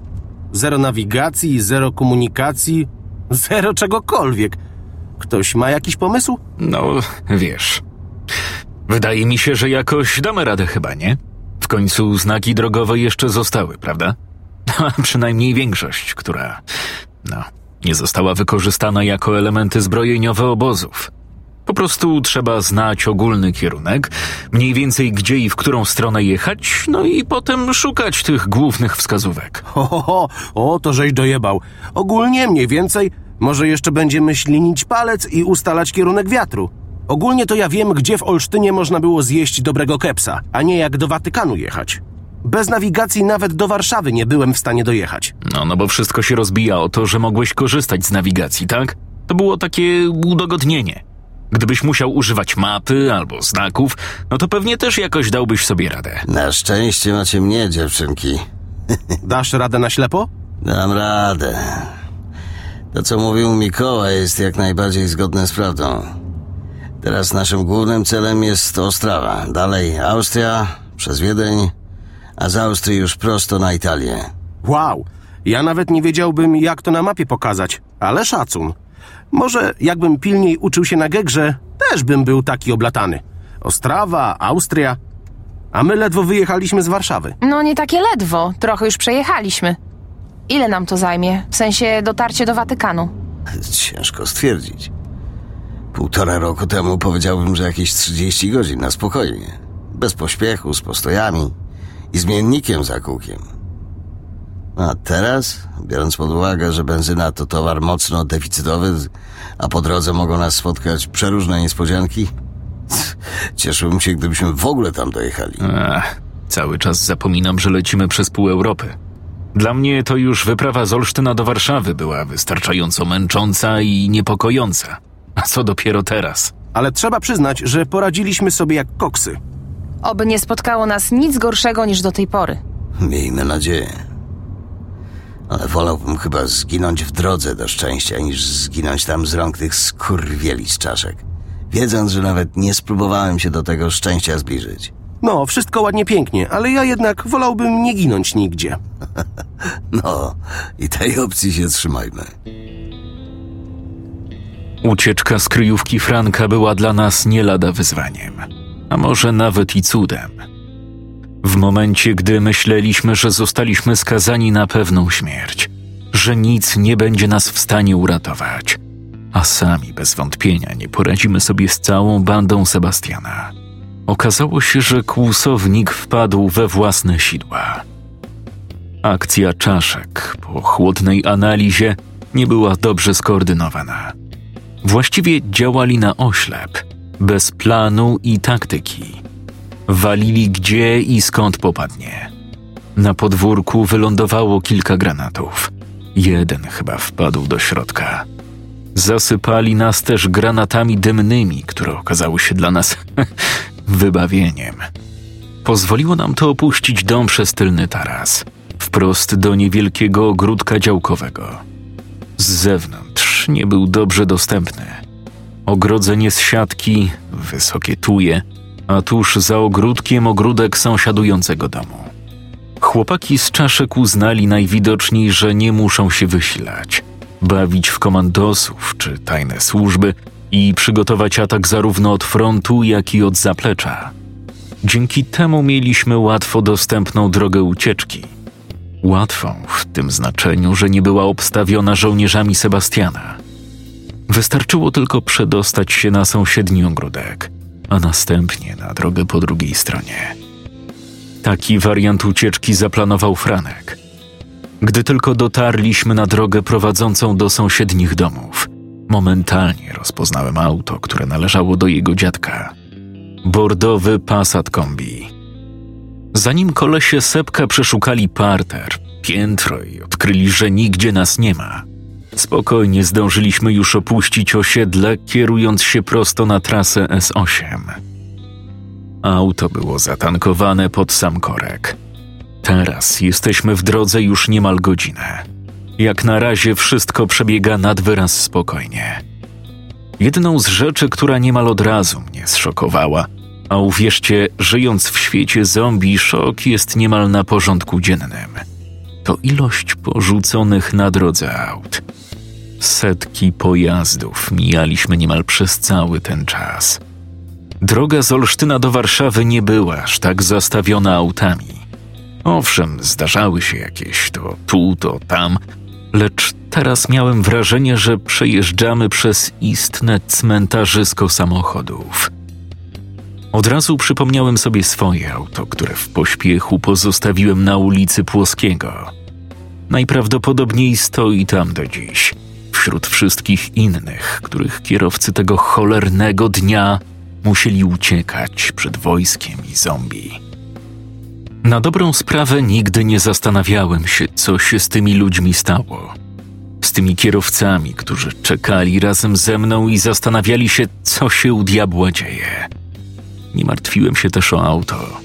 Zero nawigacji, zero komunikacji, [laughs] zero czegokolwiek. Ktoś ma jakiś pomysł? No, wiesz. Wydaje mi się, że jakoś damy radę chyba, nie? W końcu znaki drogowe jeszcze zostały, prawda? [laughs] A przynajmniej większość, która, no, nie została wykorzystana jako elementy zbrojeniowe obozów. Po prostu trzeba znać ogólny kierunek, mniej więcej gdzie i w którą stronę jechać, no i potem szukać tych głównych wskazówek. [laughs] Ho, ho, ho, o, to żeś dojebał. Ogólnie mniej więcej, może jeszcze będziemy ślinić palec i ustalać kierunek wiatru. Ogólnie to ja wiem, gdzie w Olsztynie można było zjeść dobrego kepsa, a nie jak do Watykanu jechać. Bez nawigacji nawet do Warszawy nie byłem w stanie dojechać. No, no bo wszystko się rozbija o to, że mogłeś korzystać z nawigacji, tak? To było takie udogodnienie. Gdybyś musiał używać mapy albo znaków, no to pewnie też jakoś dałbyś sobie radę. Na szczęście macie mnie, dziewczynki. [laughs] Dasz radę na ślepo? Dam radę. To, co mówił Mikołaj, jest jak najbardziej zgodne z prawdą. Teraz naszym głównym celem jest Ostrawa. Dalej Austria, przez Wiedeń, a z Austrii już prosto na Italię. Wow, ja nawet nie wiedziałbym, jak to na mapie pokazać, ale szacun. Może jakbym pilniej uczył się na gegrze, też bym był taki oblatany. Ostrawa, Austria. A my ledwo wyjechaliśmy z Warszawy. No nie takie ledwo, trochę już przejechaliśmy. Ile nam to zajmie? W sensie dotarcie do Watykanu. Ciężko stwierdzić. Półtora roku temu powiedziałbym, że jakieś 30 godzin na spokojnie. Bez pośpiechu, z postojami i zmiennikiem za kółkiem. A teraz, biorąc pod uwagę, że benzyna to towar mocno deficytowy, a po drodze mogą nas spotkać przeróżne niespodzianki, [laughs] cieszyłbym się, gdybyśmy w ogóle tam dojechali. Ech, cały czas zapominam, że lecimy przez pół Europy. Dla mnie to już wyprawa z Olsztyna do Warszawy była wystarczająco męcząca i niepokojąca. A co dopiero teraz? Ale trzeba przyznać, że poradziliśmy sobie jak koksy. Oby nie spotkało nas nic gorszego niż do tej pory. Miejmy nadzieję. Ale wolałbym chyba zginąć w drodze do szczęścia, niż zginąć tam z rąk tych skurwieli z czaszek. Wiedząc, że nawet nie spróbowałem się do tego szczęścia zbliżyć. [laughs] No, wszystko ładnie pięknie, ale ja jednak wolałbym nie ginąć nigdzie. [laughs] No, i tej opcji się trzymajmy. Ucieczka z kryjówki Franka była dla nas nie lada wyzwaniem, a może nawet i cudem. W momencie, gdy myśleliśmy, że zostaliśmy skazani na pewną śmierć, że nic nie będzie nas w stanie uratować, a sami bez wątpienia nie poradzimy sobie z całą bandą Sebastiana. Okazało się, że kłusownik wpadł we własne sidła. Akcja czaszek po chłodnej analizie nie była dobrze skoordynowana. Właściwie działali na oślep, bez planu i taktyki. Walili gdzie i skąd popadnie. Na podwórku wylądowało kilka granatów. Jeden chyba wpadł do środka. Zasypali nas też granatami dymnymi, które okazały się dla nas [laughs] wybawieniem. Pozwoliło nam to opuścić dom przez tylny taras, wprost do niewielkiego ogródka działkowego. Z zewnątrz nie był dobrze dostępny. Ogrodzenie z siatki, wysokie tuje, a tuż za ogródkiem ogródek sąsiadującego domu. Chłopaki z czaszek uznali najwidoczniej, że nie muszą się wysilać, bawić w komandosów czy tajne służby i przygotować atak zarówno od frontu, jak i od zaplecza. Dzięki temu mieliśmy łatwo dostępną drogę ucieczki. Łatwą w tym znaczeniu, że nie była obstawiona żołnierzami Sebastiana. Wystarczyło tylko przedostać się na sąsiedni ogródek, a następnie na drogę po drugiej stronie. Taki wariant ucieczki zaplanował Franek. Gdy tylko dotarliśmy na drogę prowadzącą do sąsiednich domów, momentalnie rozpoznałem auto, które należało do jego dziadka. Bordowy Passat kombi. Zanim kolesie Sepka przeszukali parter, piętro i odkryli, że nigdzie nas nie ma, spokojnie zdążyliśmy już opuścić osiedle, kierując się prosto na trasę S8. Auto było zatankowane pod sam korek. Teraz jesteśmy w drodze już niemal godzinę. Jak na razie wszystko przebiega nad wyraz spokojnie. Jedną z rzeczy, która niemal od razu mnie zszokowała, a uwierzcie, żyjąc w świecie zombie, szok jest niemal na porządku dziennym. To ilość porzuconych na drodze aut. Setki pojazdów mijaliśmy niemal przez cały ten czas. Droga z Olsztyna do Warszawy nie była aż tak zastawiona autami. Owszem, zdarzały się jakieś to tu, to tam, lecz teraz miałem wrażenie, że przejeżdżamy przez istne cmentarzysko samochodów. Od razu przypomniałem sobie swoje auto, które w pośpiechu pozostawiłem na ulicy Płoskiego. Najprawdopodobniej stoi tam do dziś, wśród wszystkich innych, których kierowcy tego cholernego dnia musieli uciekać przed wojskiem i zombie. Na dobrą sprawę nigdy nie zastanawiałem się, co się z tymi ludźmi stało. Z tymi kierowcami, którzy czekali razem ze mną i zastanawiali się, co się u diabła dzieje. Nie martwiłem się też o auto.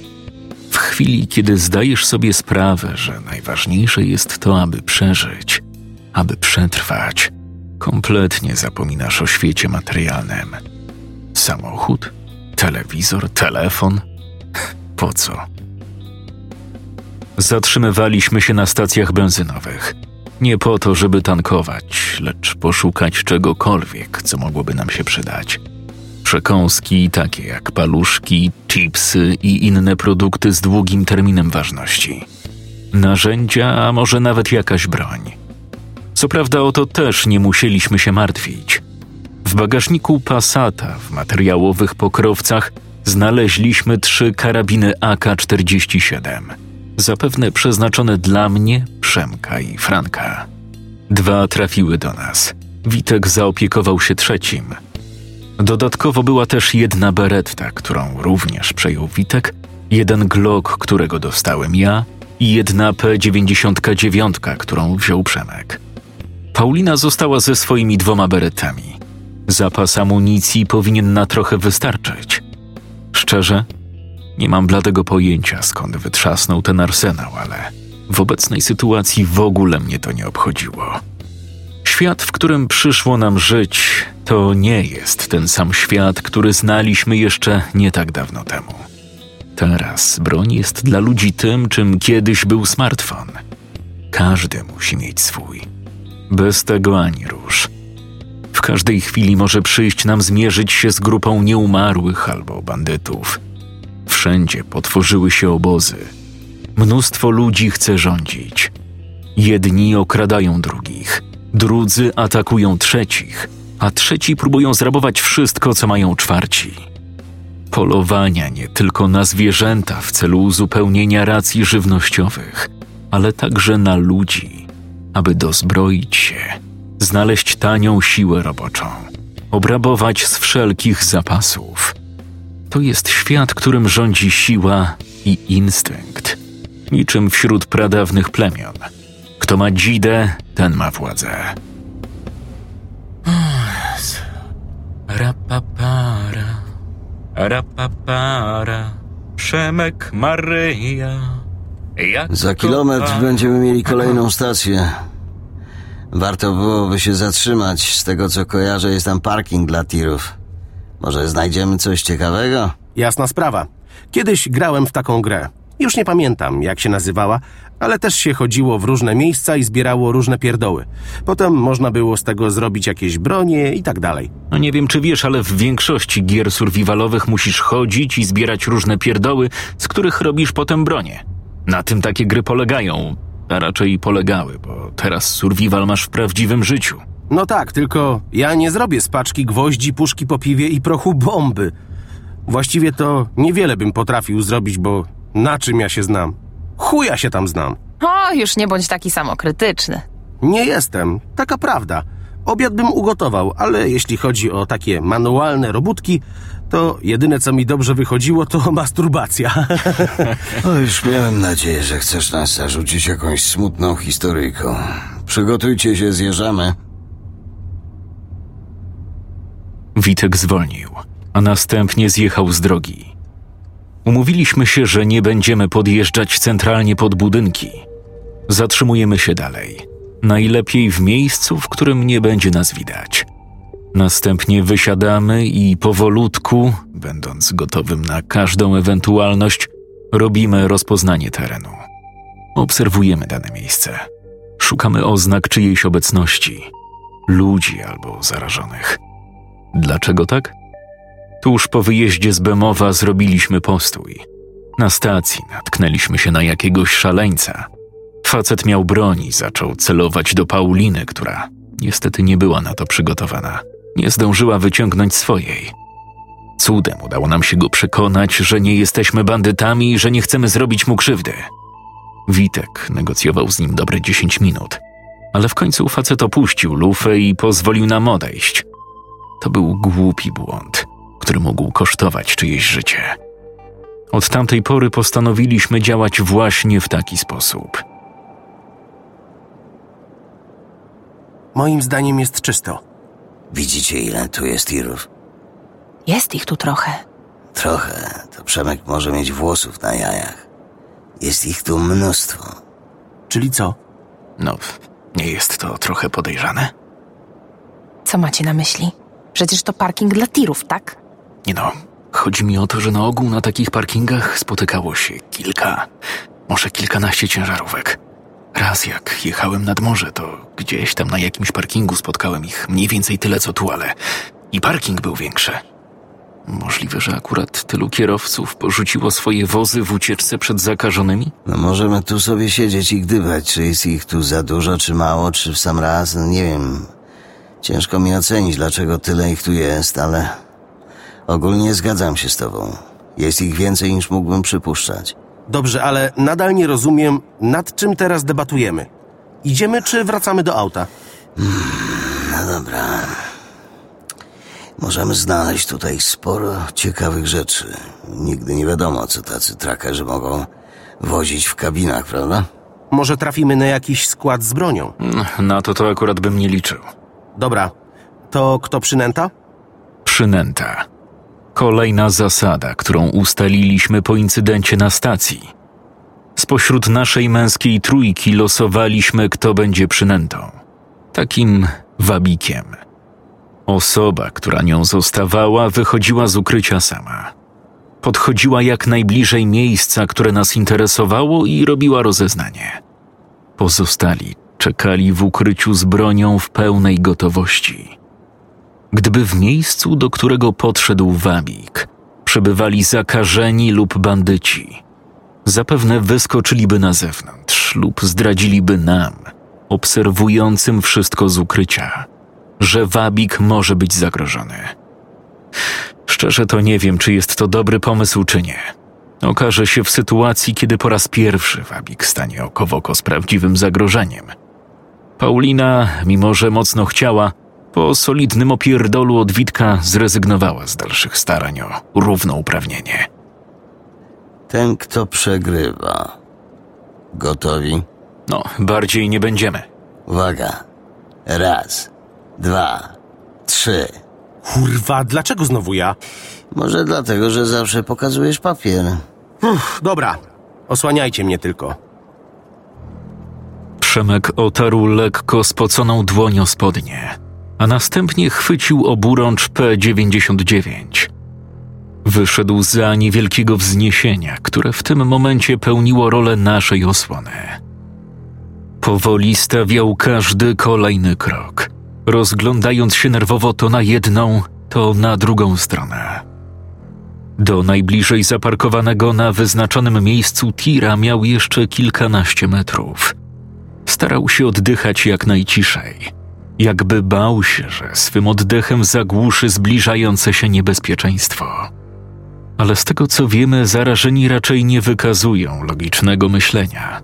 W chwili, kiedy zdajesz sobie sprawę, że najważniejsze jest to, aby przeżyć, aby przetrwać, kompletnie zapominasz o świecie materialnym. Samochód, telewizor, telefon. [laughs] Po co? Zatrzymywaliśmy się na stacjach benzynowych. Nie po to, żeby tankować, lecz poszukać czegokolwiek, co mogłoby nam się przydać. Przekąski takie jak paluszki, chipsy i inne produkty z długim terminem ważności. Narzędzia, a może nawet jakaś broń. Co prawda o to też nie musieliśmy się martwić. W bagażniku Passata w materiałowych pokrowcach znaleźliśmy trzy karabiny AK-47 zapewne przeznaczone dla mnie, Przemka i Franka. Dwa trafiły do nas. Witek zaopiekował się trzecim. Dodatkowo była też jedna beretta, którą również przejął Witek, jeden Glock, którego dostałem ja i jedna P99, którą wziął Przemek. Paulina została ze swoimi dwoma beretami. Zapas amunicji powinien na trochę wystarczyć. Szczerze, nie mam bladego pojęcia, skąd wytrzasnął ten arsenał, ale w obecnej sytuacji w ogóle mnie to nie obchodziło. Świat, w którym przyszło nam żyć, to nie jest ten sam świat, który znaliśmy jeszcze nie tak dawno temu. Teraz broń jest dla ludzi tym, czym kiedyś był smartfon. Każdy musi mieć swój. Bez tego ani rusz. W każdej chwili może przyjść nam zmierzyć się z grupą nieumarłych albo bandytów – Wszędzie potworzyły się obozy. Mnóstwo ludzi chce rządzić. Jedni okradają drugich, drudzy atakują trzecich, a trzeci próbują zrabować wszystko, co mają czwarci. Polowania nie tylko na zwierzęta w celu uzupełnienia racji żywnościowych, ale także na ludzi, aby dozbroić się, znaleźć tanią siłę roboczą, obrabować z wszelkich zapasów – to jest świat, którym rządzi siła i instynkt, niczym wśród pradawnych plemion. Kto ma dzidę, ten ma władzę. Rapapara, rapapara, Przemek Maryja. Jak Za kilometr będziemy mieli kolejną stację. Warto byłoby się zatrzymać. Z tego co kojarzę, jest tam parking dla tirów. Może znajdziemy coś ciekawego? Jasna sprawa. Kiedyś grałem w taką grę. Już nie pamiętam, jak się nazywała, ale też się chodziło w różne miejsca i zbierało różne pierdoły. Potem można było z tego zrobić jakieś bronie i tak dalej. No nie wiem, czy wiesz, ale w większości gier survivalowych musisz chodzić i zbierać różne pierdoły, z których robisz potem bronie. Na tym takie gry polegają. a raczej polegały, bo teraz survival masz w prawdziwym życiu. No tak, tylko ja nie zrobię z paczki gwoździ, puszki po piwie i prochu bomby. Właściwie to niewiele bym potrafił zrobić, bo na czym ja się znam? Chuja się tam znam. O, już nie bądź taki samokrytyczny. Nie jestem, taka prawda. Obiad bym ugotował, ale jeśli chodzi o takie manualne robótki, to jedyne co mi dobrze wychodziło to masturbacja. [laughs] O, już miałem nadzieję, że chcesz nas zarzucić jakąś smutną historyjką. Przygotujcie się, zjeżdżamy. Witek zwolnił, a następnie zjechał z drogi. Umówiliśmy się, że nie będziemy podjeżdżać centralnie pod budynki. Zatrzymujemy się dalej. Najlepiej w miejscu, w którym nie będzie nas widać. Następnie wysiadamy i powolutku, będąc gotowym na każdą ewentualność, robimy rozpoznanie terenu. Obserwujemy dane miejsce. Szukamy oznak czyjejś obecności, ludzi albo zarażonych. Dlaczego tak? Tuż po wyjeździe z Bemowa zrobiliśmy postój. Na stacji natknęliśmy się na jakiegoś szaleńca. Facet miał broń i zaczął celować do Pauliny, która niestety nie była na to przygotowana. Nie zdążyła wyciągnąć swojej. Cudem udało nam się go przekonać, że nie jesteśmy bandytami i że nie chcemy zrobić mu krzywdy. Witek negocjował z nim dobre 10 minut, ale w końcu facet opuścił lufę i pozwolił nam odejść. To był głupi błąd, który mógł kosztować czyjeś życie. Od tamtej pory postanowiliśmy działać właśnie w taki sposób. Moim zdaniem jest czysto. Widzicie, ile tu jest tirów? Jest ich tu trochę. Trochę. To Przemek może mieć włosów na jajach. Jest ich tu mnóstwo. Czyli co? No, nie jest to trochę podejrzane? Co macie na myśli? Przecież to parking dla tirów, tak? Nie no, chodzi mi o to, że na ogół na takich parkingach spotykało się kilka, może kilkanaście ciężarówek. Raz jak jechałem nad morze, to gdzieś tam na jakimś parkingu spotkałem ich mniej więcej tyle co tu, ale i parking był większy. Możliwe, że akurat tylu kierowców porzuciło swoje wozy w ucieczce przed zakażonymi? No możemy tu sobie siedzieć i gdybać, czy jest ich tu za dużo, czy mało, czy w sam raz, no nie wiem. Ciężko mi ocenić, dlaczego tyle ich tu jest, ale ogólnie zgadzam się z tobą. Jest ich więcej niż mógłbym przypuszczać. Dobrze, ale nadal nie rozumiem, nad czym teraz debatujemy. Idziemy czy wracamy do auta? No dobra. Możemy znaleźć tutaj sporo ciekawych rzeczy. Nigdy nie wiadomo, co tacy trakerzy mogą wozić w kabinach, prawda? Może trafimy na jakiś skład z bronią? Mm, Na to to akurat bym nie liczył. Dobra, to kto przynęta? Przynęta. Kolejna zasada, którą ustaliliśmy po incydencie na stacji. Spośród naszej męskiej trójki losowaliśmy, kto będzie przynętą. Takim wabikiem. Osoba, która nią zostawała, wychodziła z ukrycia sama. Podchodziła jak najbliżej miejsca, które nas interesowało i robiła rozeznanie. Pozostali czekali w ukryciu z bronią w pełnej gotowości. Gdyby w miejscu, do którego podszedł wabik, przebywali zakażeni lub bandyci, zapewne wyskoczyliby na zewnątrz lub zdradziliby nam, obserwującym wszystko z ukrycia, że wabik może być zagrożony. Szczerze to nie wiem, czy jest to dobry pomysł, czy nie. Okaże się w sytuacji, kiedy po raz pierwszy wabik stanie oko w oko z prawdziwym zagrożeniem. Paulina, mimo że mocno chciała, po solidnym opierdolu od Witka zrezygnowała z dalszych starań o równouprawnienie. Ten, kto przegrywa. Gotowi? No, bardziej nie będziemy. Uwaga. Raz, dwa, trzy. Kurwa, dlaczego znowu ja? Może dlatego, że zawsze pokazujesz papier. Uff, dobra, osłaniajcie mnie tylko. Przemek otarł lekko spoconą dłoń o spodnie, a następnie chwycił oburącz P-99. Wyszedł za niewielkiego wzniesienia, które w tym momencie pełniło rolę naszej osłony. Powoli stawiał każdy kolejny krok, rozglądając się nerwowo to na jedną, to na drugą stronę. Do najbliżej zaparkowanego na wyznaczonym miejscu tira miał jeszcze kilkanaście metrów. Starał się oddychać jak najciszej, jakby bał się, że swym oddechem zagłuszy zbliżające się niebezpieczeństwo. Ale z tego co wiemy, zarażeni raczej nie wykazują logicznego myślenia.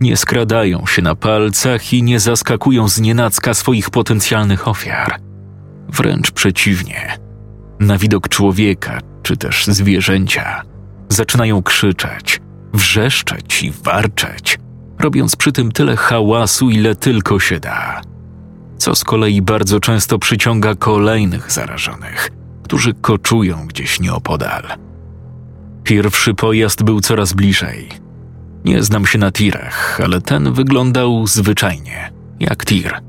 Nie skradają się na palcach i nie zaskakują z nienacka swoich potencjalnych ofiar. Wręcz przeciwnie. Na widok człowieka czy też zwierzęcia zaczynają krzyczeć, wrzeszczeć i warczeć, robiąc przy tym tyle hałasu, ile tylko się da. Co z kolei bardzo często przyciąga kolejnych zarażonych, którzy koczują gdzieś nieopodal. Pierwszy pojazd był coraz bliżej. Nie znam się na tirach, ale ten wyglądał zwyczajnie, jak tir.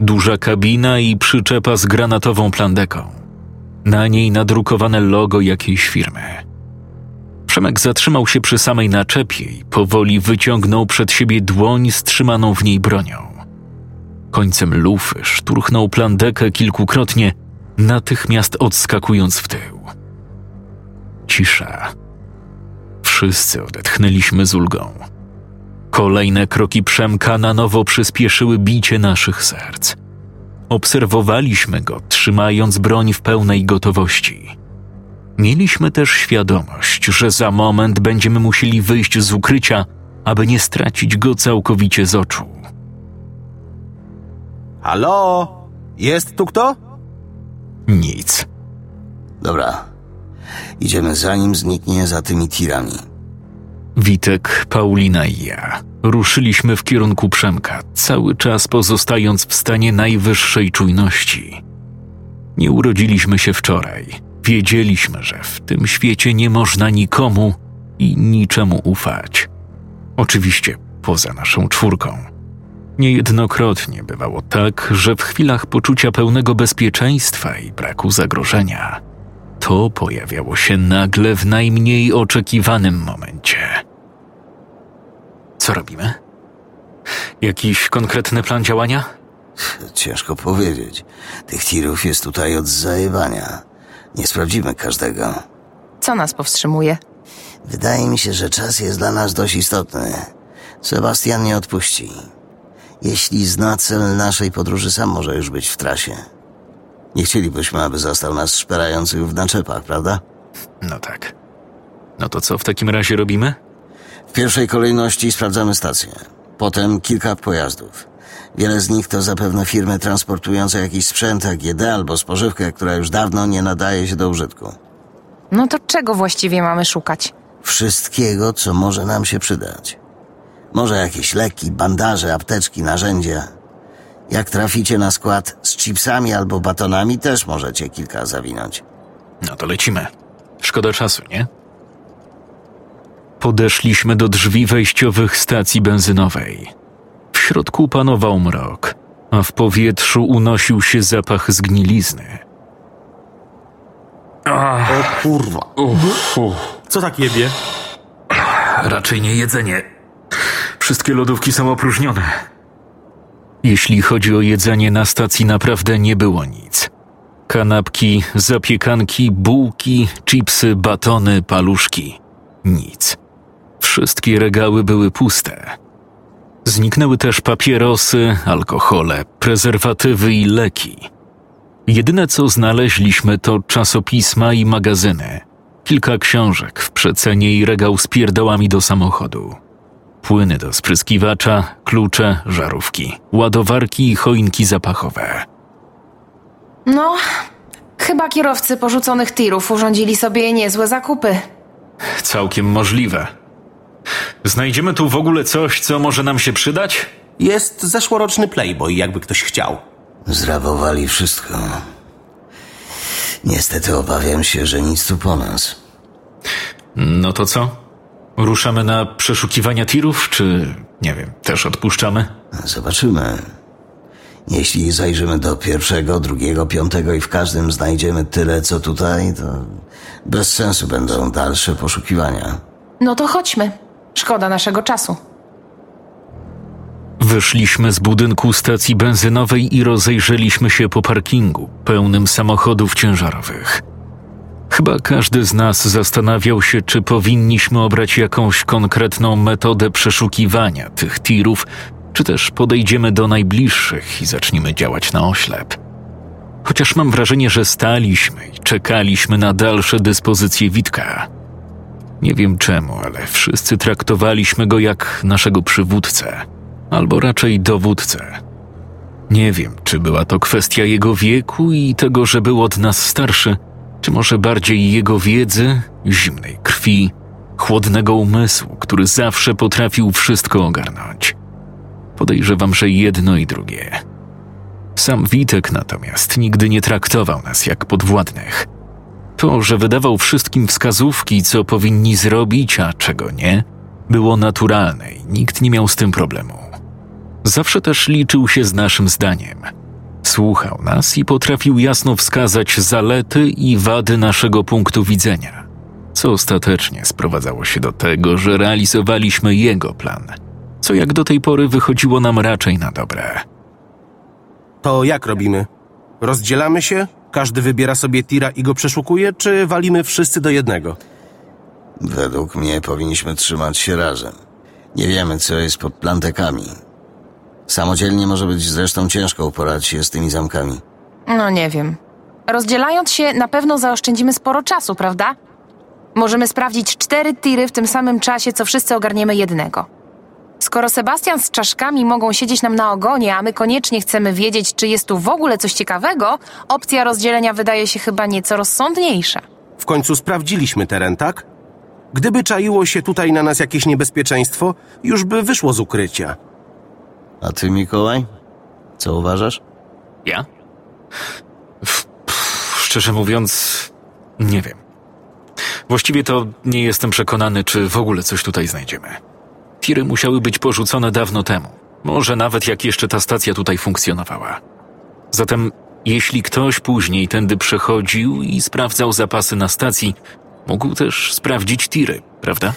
Duża kabina i przyczepa z granatową plandeką. Na niej nadrukowane logo jakiejś firmy. Przemek zatrzymał się przy samej naczepie i powoli wyciągnął przed siebie dłoń z trzymaną w niej bronią. Końcem lufy szturchnął plandekę kilkukrotnie, natychmiast odskakując w tył. Cisza. Wszyscy odetchnęliśmy z ulgą. Kolejne kroki Przemka na nowo przyspieszyły bicie naszych serc. Obserwowaliśmy go, trzymając broń w pełnej gotowości. Mieliśmy też świadomość, że za moment będziemy musieli wyjść z ukrycia, aby nie stracić go całkowicie z oczu. Halo? Jest tu kto? Nic. Dobra. Idziemy zanim zniknie za tymi tirami. Witek, Paulina i ja ruszyliśmy w kierunku Przemka, cały czas pozostając w stanie najwyższej czujności. Nie urodziliśmy się wczoraj. Wiedzieliśmy, że w tym świecie nie można nikomu i niczemu ufać. Oczywiście poza naszą czwórką. Niejednokrotnie bywało tak, że w chwilach poczucia pełnego bezpieczeństwa i braku zagrożenia to pojawiało się nagle w najmniej oczekiwanym momencie. Co robimy? Jakiś konkretny plan działania? Ciężko powiedzieć. Tych tirów jest tutaj od zajebania. Nie sprawdzimy każdego. Co nas powstrzymuje? Wydaje mi się, że czas jest dla nas dość istotny. Sebastian nie odpuści. Jeśli zna cel naszej podróży, sam może już być w trasie. Nie chcielibyśmy, aby zastał nas szperających w naczepach, prawda? No tak. No to co w takim razie robimy? W pierwszej kolejności sprawdzamy stację. Potem kilka pojazdów. Wiele z nich to zapewne firmy transportujące jakiś sprzęt AGD albo spożywkę, która już dawno nie nadaje się do użytku. No to czego właściwie mamy szukać? Wszystkiego, co może nam się przydać. Może jakieś leki, bandaże, apteczki, narzędzia. Jak traficie na skład z chipsami albo batonami, też możecie kilka zawinąć. No to lecimy. Szkoda czasu, nie? Podeszliśmy do drzwi wejściowych stacji benzynowej. W środku panował mrok, a w powietrzu unosił się zapach zgnilizny. O kurwa. Co tak jebie? Raczej nie jedzenie. Wszystkie lodówki są opróżnione. Jeśli chodzi o jedzenie, na stacji naprawdę nie było nic. Kanapki, zapiekanki, bułki, chipsy, batony, paluszki. Nic. Wszystkie regały były puste. Zniknęły też papierosy, alkohole, prezerwatywy i leki. Jedyne co znaleźliśmy to czasopisma i magazyny. Kilka książek w przecenie i regał z pierdołami do samochodu. Płyny do spryskiwacza, klucze, żarówki, ładowarki i choinki zapachowe. No, chyba kierowcy porzuconych tirów urządzili sobie niezłe zakupy. Całkiem możliwe. Znajdziemy tu w ogóle coś, co może nam się przydać? Jest zeszłoroczny Playboy, jakby ktoś chciał. Zrabowali wszystko. Niestety obawiam się, że nic tu po nas. No to co? Ruszamy na przeszukiwania tirów, czy nie wiem, też odpuszczamy? Zobaczymy. Jeśli zajrzymy do pierwszego, drugiego, piątego i w każdym znajdziemy tyle, co tutaj, to bez sensu będą dalsze poszukiwania. No to chodźmy. Szkoda naszego czasu. Wyszliśmy z budynku stacji benzynowej i rozejrzeliśmy się po parkingu pełnym samochodów ciężarowych. Chyba każdy z nas zastanawiał się, czy powinniśmy obrać jakąś konkretną metodę przeszukiwania tych tirów, czy też podejdziemy do najbliższych i zaczniemy działać na oślep. Chociaż mam wrażenie, że staliśmy i czekaliśmy na dalsze dyspozycje Witka. Nie wiem czemu, ale wszyscy traktowaliśmy go jak naszego przywódcę, albo raczej dowódcę. Nie wiem, czy była to kwestia jego wieku i tego, że był od nas starszy, czy może bardziej jego wiedzy, zimnej krwi, chłodnego umysłu, który zawsze potrafił wszystko ogarnąć. Podejrzewam, że jedno i drugie. Sam Witek natomiast nigdy nie traktował nas jak podwładnych. To, że wydawał wszystkim wskazówki, co powinni zrobić, a czego nie, było naturalne i nikt nie miał z tym problemu. Zawsze też liczył się z naszym zdaniem. Słuchał nas i potrafił jasno wskazać zalety i wady naszego punktu widzenia, co ostatecznie sprowadzało się do tego, że realizowaliśmy jego plan, co jak do tej pory wychodziło nam raczej na dobre. To jak robimy? Rozdzielamy się? Każdy wybiera sobie tira i go przeszukuje, czy walimy wszyscy do jednego? Według mnie powinniśmy trzymać się razem. Nie wiemy, co jest pod plantekami. Samodzielnie może być zresztą ciężko uporać się z tymi zamkami. No nie wiem. Rozdzielając się, na pewno zaoszczędzimy sporo czasu, prawda? Możemy sprawdzić cztery tiry w tym samym czasie, co wszyscy ogarniemy jednego. Skoro Sebastian z czaszkami mogą siedzieć nam na ogonie, a my koniecznie chcemy wiedzieć, czy jest tu w ogóle coś ciekawego, opcja rozdzielenia wydaje się chyba nieco rozsądniejsza. W końcu sprawdziliśmy teren, tak? Gdyby czaiło się tutaj na nas jakieś niebezpieczeństwo, już by wyszło z ukrycia. A ty, Mikołaj? Co uważasz? Ja? Szczerze mówiąc, nie wiem. Właściwie to nie jestem przekonany, czy w ogóle coś tutaj znajdziemy. Tiry musiały być porzucone dawno temu. Może nawet jak jeszcze ta stacja tutaj funkcjonowała. Zatem, jeśli ktoś później tędy przechodził i sprawdzał zapasy na stacji, mógł też sprawdzić tiry, prawda?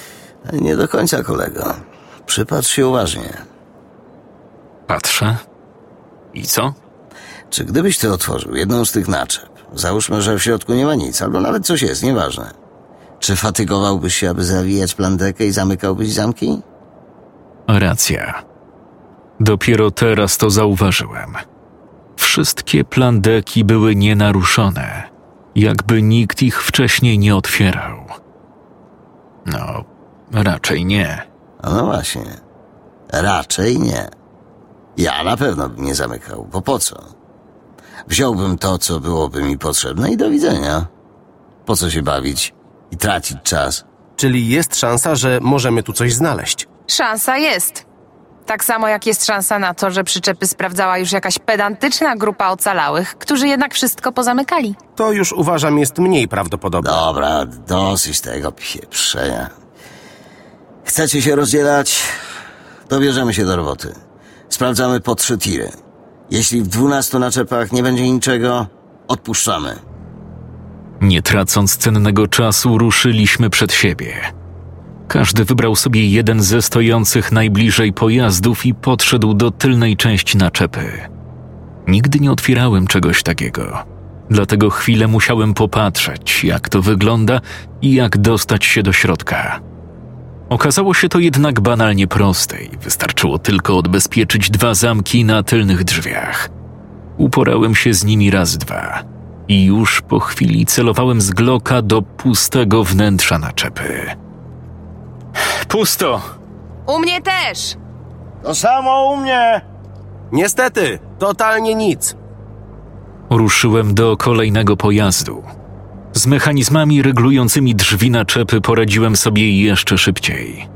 Nie do końca, kolego. Przypatrz się uważnie. Patrzę. I co? Czy gdybyś ty otworzył jedną z tych naczep, załóżmy, że w środku nie ma nic, albo nawet coś jest, nieważne. Czy fatygowałbyś się, aby zawijać plandekę i zamykałbyś zamki? Racja. Dopiero teraz to zauważyłem. Wszystkie plandeki były nienaruszone, jakby nikt ich wcześniej nie otwierał. No, raczej nie. No właśnie. Raczej nie. Ja na pewno bym nie zamykał, bo po co? Wziąłbym to, co byłoby mi potrzebne i do widzenia. Po co się bawić i tracić czas? Czyli jest szansa, że możemy tu coś znaleźć. Szansa jest. Tak samo jak jest szansa na to, że przyczepy sprawdzała już jakaś pedantyczna grupa ocalałych, którzy jednak wszystko pozamykali. To już uważam jest mniej prawdopodobne. Dobra, dosyć tego pieprzenia. Chcecie się rozdzielać? To bierzemy się do roboty. Sprawdzamy po trzy tiry. Jeśli w dwunastu naczepach nie będzie niczego, odpuszczamy. Nie tracąc cennego czasu, ruszyliśmy przed siebie. Każdy wybrał sobie jeden ze stojących najbliżej pojazdów i podszedł do tylnej części naczepy. Nigdy nie otwierałem czegoś takiego, dlatego chwilę musiałem popatrzeć, jak to wygląda i jak dostać się do środka. Okazało się to jednak banalnie proste i wystarczyło tylko odbezpieczyć dwa zamki na tylnych drzwiach. Uporałem się z nimi raz dwa i już po chwili celowałem z gloka do pustego wnętrza naczepy. Pusto! U mnie też! To samo u mnie! Niestety, totalnie nic. Ruszyłem do kolejnego pojazdu. Z mechanizmami regulującymi drzwi naczepy poradziłem sobie jeszcze szybciej.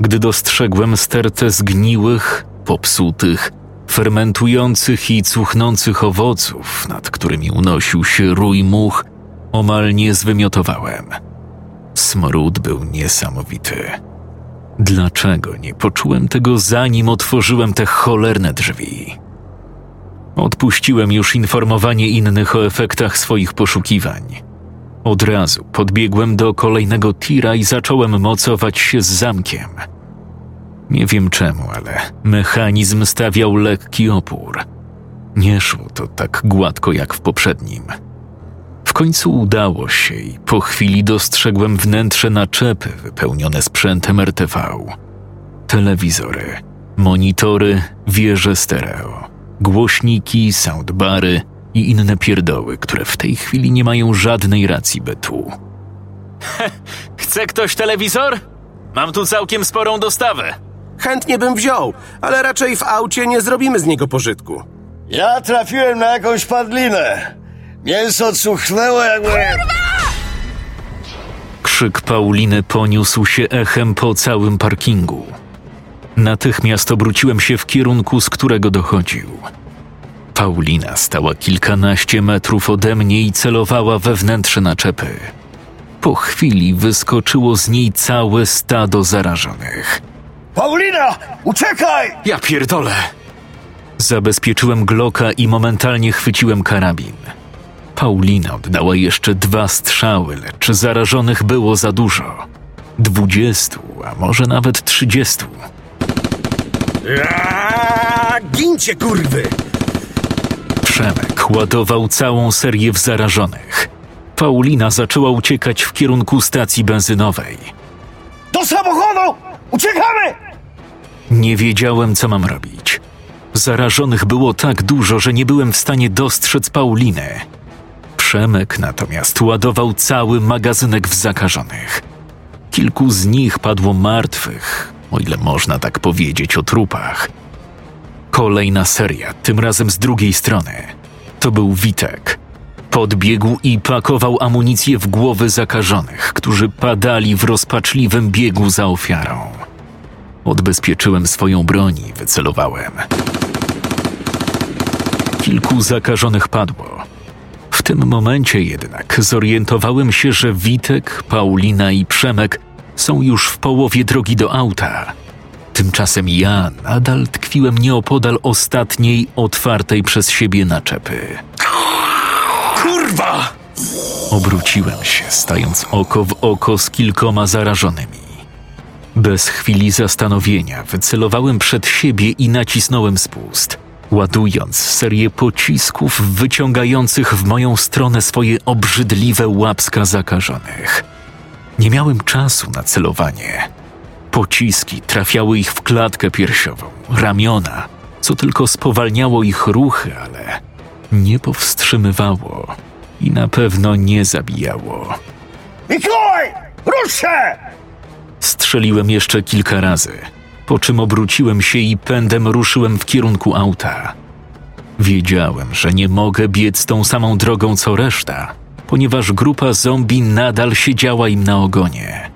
Gdy dostrzegłem stertę zgniłych, popsutych, fermentujących i cuchnących owoców, nad którymi unosił się rój much, omal nie zwymiotowałem. Smród był niesamowity. Dlaczego nie poczułem tego zanim otworzyłem te cholerne drzwi? Odpuściłem już informowanie innych o efektach swoich poszukiwań. Od razu podbiegłem do kolejnego tira i zacząłem mocować się z zamkiem. Nie wiem czemu, ale mechanizm stawiał lekki opór. Nie szło to tak gładko jak w poprzednim. W końcu udało się i po chwili dostrzegłem wnętrze naczepy wypełnione sprzętem RTV. Telewizory, Monitory, wieże stereo, głośniki, soundbary i inne pierdoły, które w tej chwili nie mają żadnej racji bytu. [laughs] Chce ktoś telewizor? Mam tu całkiem sporą dostawę. Chętnie bym wziął, ale raczej w aucie nie zrobimy z niego pożytku. Ja trafiłem na jakąś padlinę. Mięso cuchnęło jakby... Krzyk Pauliny poniósł się echem po całym parkingu. Natychmiast obróciłem się w kierunku, z którego dochodził. Paulina stała kilkanaście metrów ode mnie i celowała we wnętrze naczepy. Po chwili wyskoczyło z niej całe stado zarażonych. Paulina! Uciekaj! Ja pierdolę. Zabezpieczyłem Glocka i momentalnie chwyciłem karabin. Paulina oddała jeszcze dwa strzały, lecz zarażonych było za dużo. Dwudziestu, a może nawet trzydziestu. Gincie, kurwy! Przemek ładował całą serię w zarażonych. Paulina zaczęła uciekać w kierunku stacji benzynowej. Do samochodu! Uciekamy! Nie wiedziałem, co mam robić. Zarażonych było tak dużo, że nie byłem w stanie dostrzec Pauliny. Przemek natomiast ładował cały magazynek w zakażonych. Kilku z nich padło martwych, o ile można tak powiedzieć o trupach. Kolejna seria, tym razem z drugiej strony. To był Witek. Podbiegł i pakował amunicję w głowy zakażonych, którzy padali w rozpaczliwym biegu za ofiarą. Odbezpieczyłem swoją broń i wycelowałem. Kilku zakażonych padło. W tym momencie jednak zorientowałem się, że Witek, Paulina i Przemek są już w połowie drogi do auta. Tymczasem ja nadal tkwiłem nieopodal ostatniej, otwartej przez siebie naczepy. Kurwa! Obróciłem się, stając oko w oko z kilkoma zarażonymi. Bez chwili zastanowienia wycelowałem przed siebie i nacisnąłem spust, ładując serię pocisków wyciągających w moją stronę swoje obrzydliwe łapska zakażonych. Nie miałem czasu na celowanie. Pociski trafiały ich w klatkę piersiową, ramiona, co tylko spowalniało ich ruchy, ale nie powstrzymywało i na pewno nie zabijało. Mikołaj! Rusz się! Strzeliłem jeszcze kilka razy, po czym obróciłem się i pędem ruszyłem w kierunku auta. Wiedziałem, że nie mogę biec tą samą drogą co reszta, ponieważ grupa zombie nadal siedziała im na ogonie.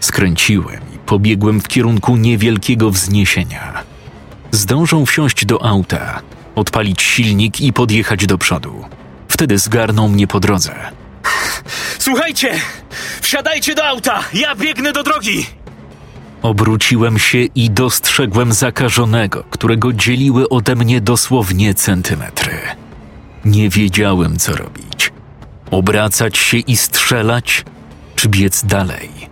Skręciłem pobiegłem w kierunku niewielkiego wzniesienia. Zdążą wsiąść do auta, odpalić silnik i podjechać do przodu. Wtedy zgarną mnie po drodze. Słuchajcie! Wsiadajcie do auta! Ja biegnę do drogi! Obróciłem się i dostrzegłem zakażonego, którego dzieliły ode mnie dosłownie centymetry. Nie wiedziałem, co robić. Obracać się i strzelać, czy biec dalej.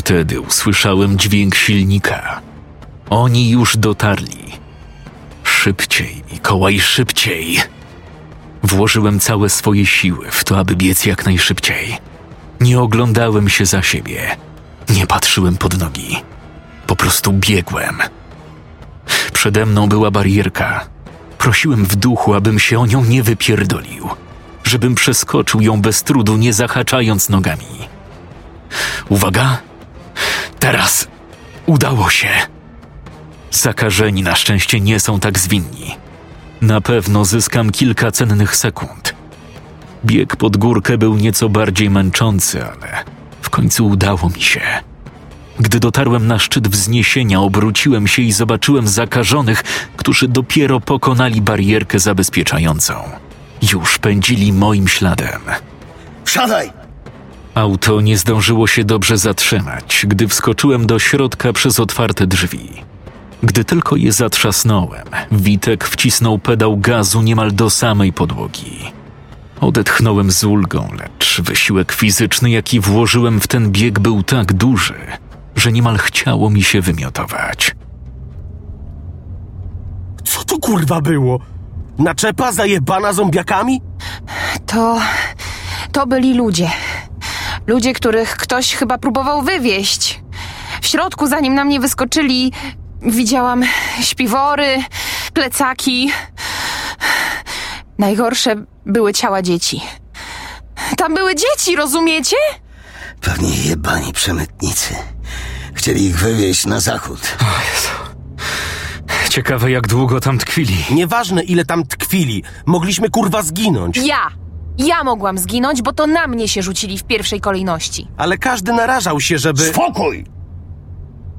Wtedy usłyszałem dźwięk silnika. Oni już dotarli. Szybciej, Mikołaj, szybciej. Włożyłem całe swoje siły w to, aby biec jak najszybciej. Nie oglądałem się za siebie. Nie patrzyłem pod nogi. Po prostu biegłem. Przede mną była barierka. Prosiłem w duchu, abym się o nią nie wypierdolił. Żebym przeskoczył ją bez trudu, nie zahaczając nogami. Uwaga! Teraz! Udało się! Zakażeni na szczęście nie są tak zwinni. Na pewno zyskam kilka cennych sekund. Bieg pod górkę był nieco bardziej męczący, ale w końcu udało mi się. Gdy dotarłem na szczyt wzniesienia, obróciłem się i zobaczyłem zakażonych, którzy dopiero pokonali barierkę zabezpieczającą. Już pędzili moim śladem. Wsiadaj! Auto nie zdążyło się dobrze zatrzymać, gdy wskoczyłem do środka przez otwarte drzwi. Gdy tylko je zatrzasnąłem, Witek wcisnął pedał gazu niemal do samej podłogi. Odetchnąłem z ulgą, lecz wysiłek fizyczny, jaki włożyłem w ten bieg, był tak duży, że niemal chciało mi się wymiotować. Co to kurwa było? Naczepa zajebana zombiakami? To. to byli ludzie. Ludzie, których ktoś chyba próbował wywieźć. W środku, zanim na mnie wyskoczyli, Widziałam śpiwory, plecaki. Najgorsze były ciała dzieci. Tam były dzieci, rozumiecie? Pewnie jebani przemytnicy. Chcieli ich wywieźć na zachód. Ciekawe, jak długo tam tkwili. Nieważne ile tam tkwili, mogliśmy kurwa zginąć. Ja! Ja mogłam zginąć, bo to na mnie się rzucili w pierwszej kolejności. Ale każdy narażał się, żeby... Spokój!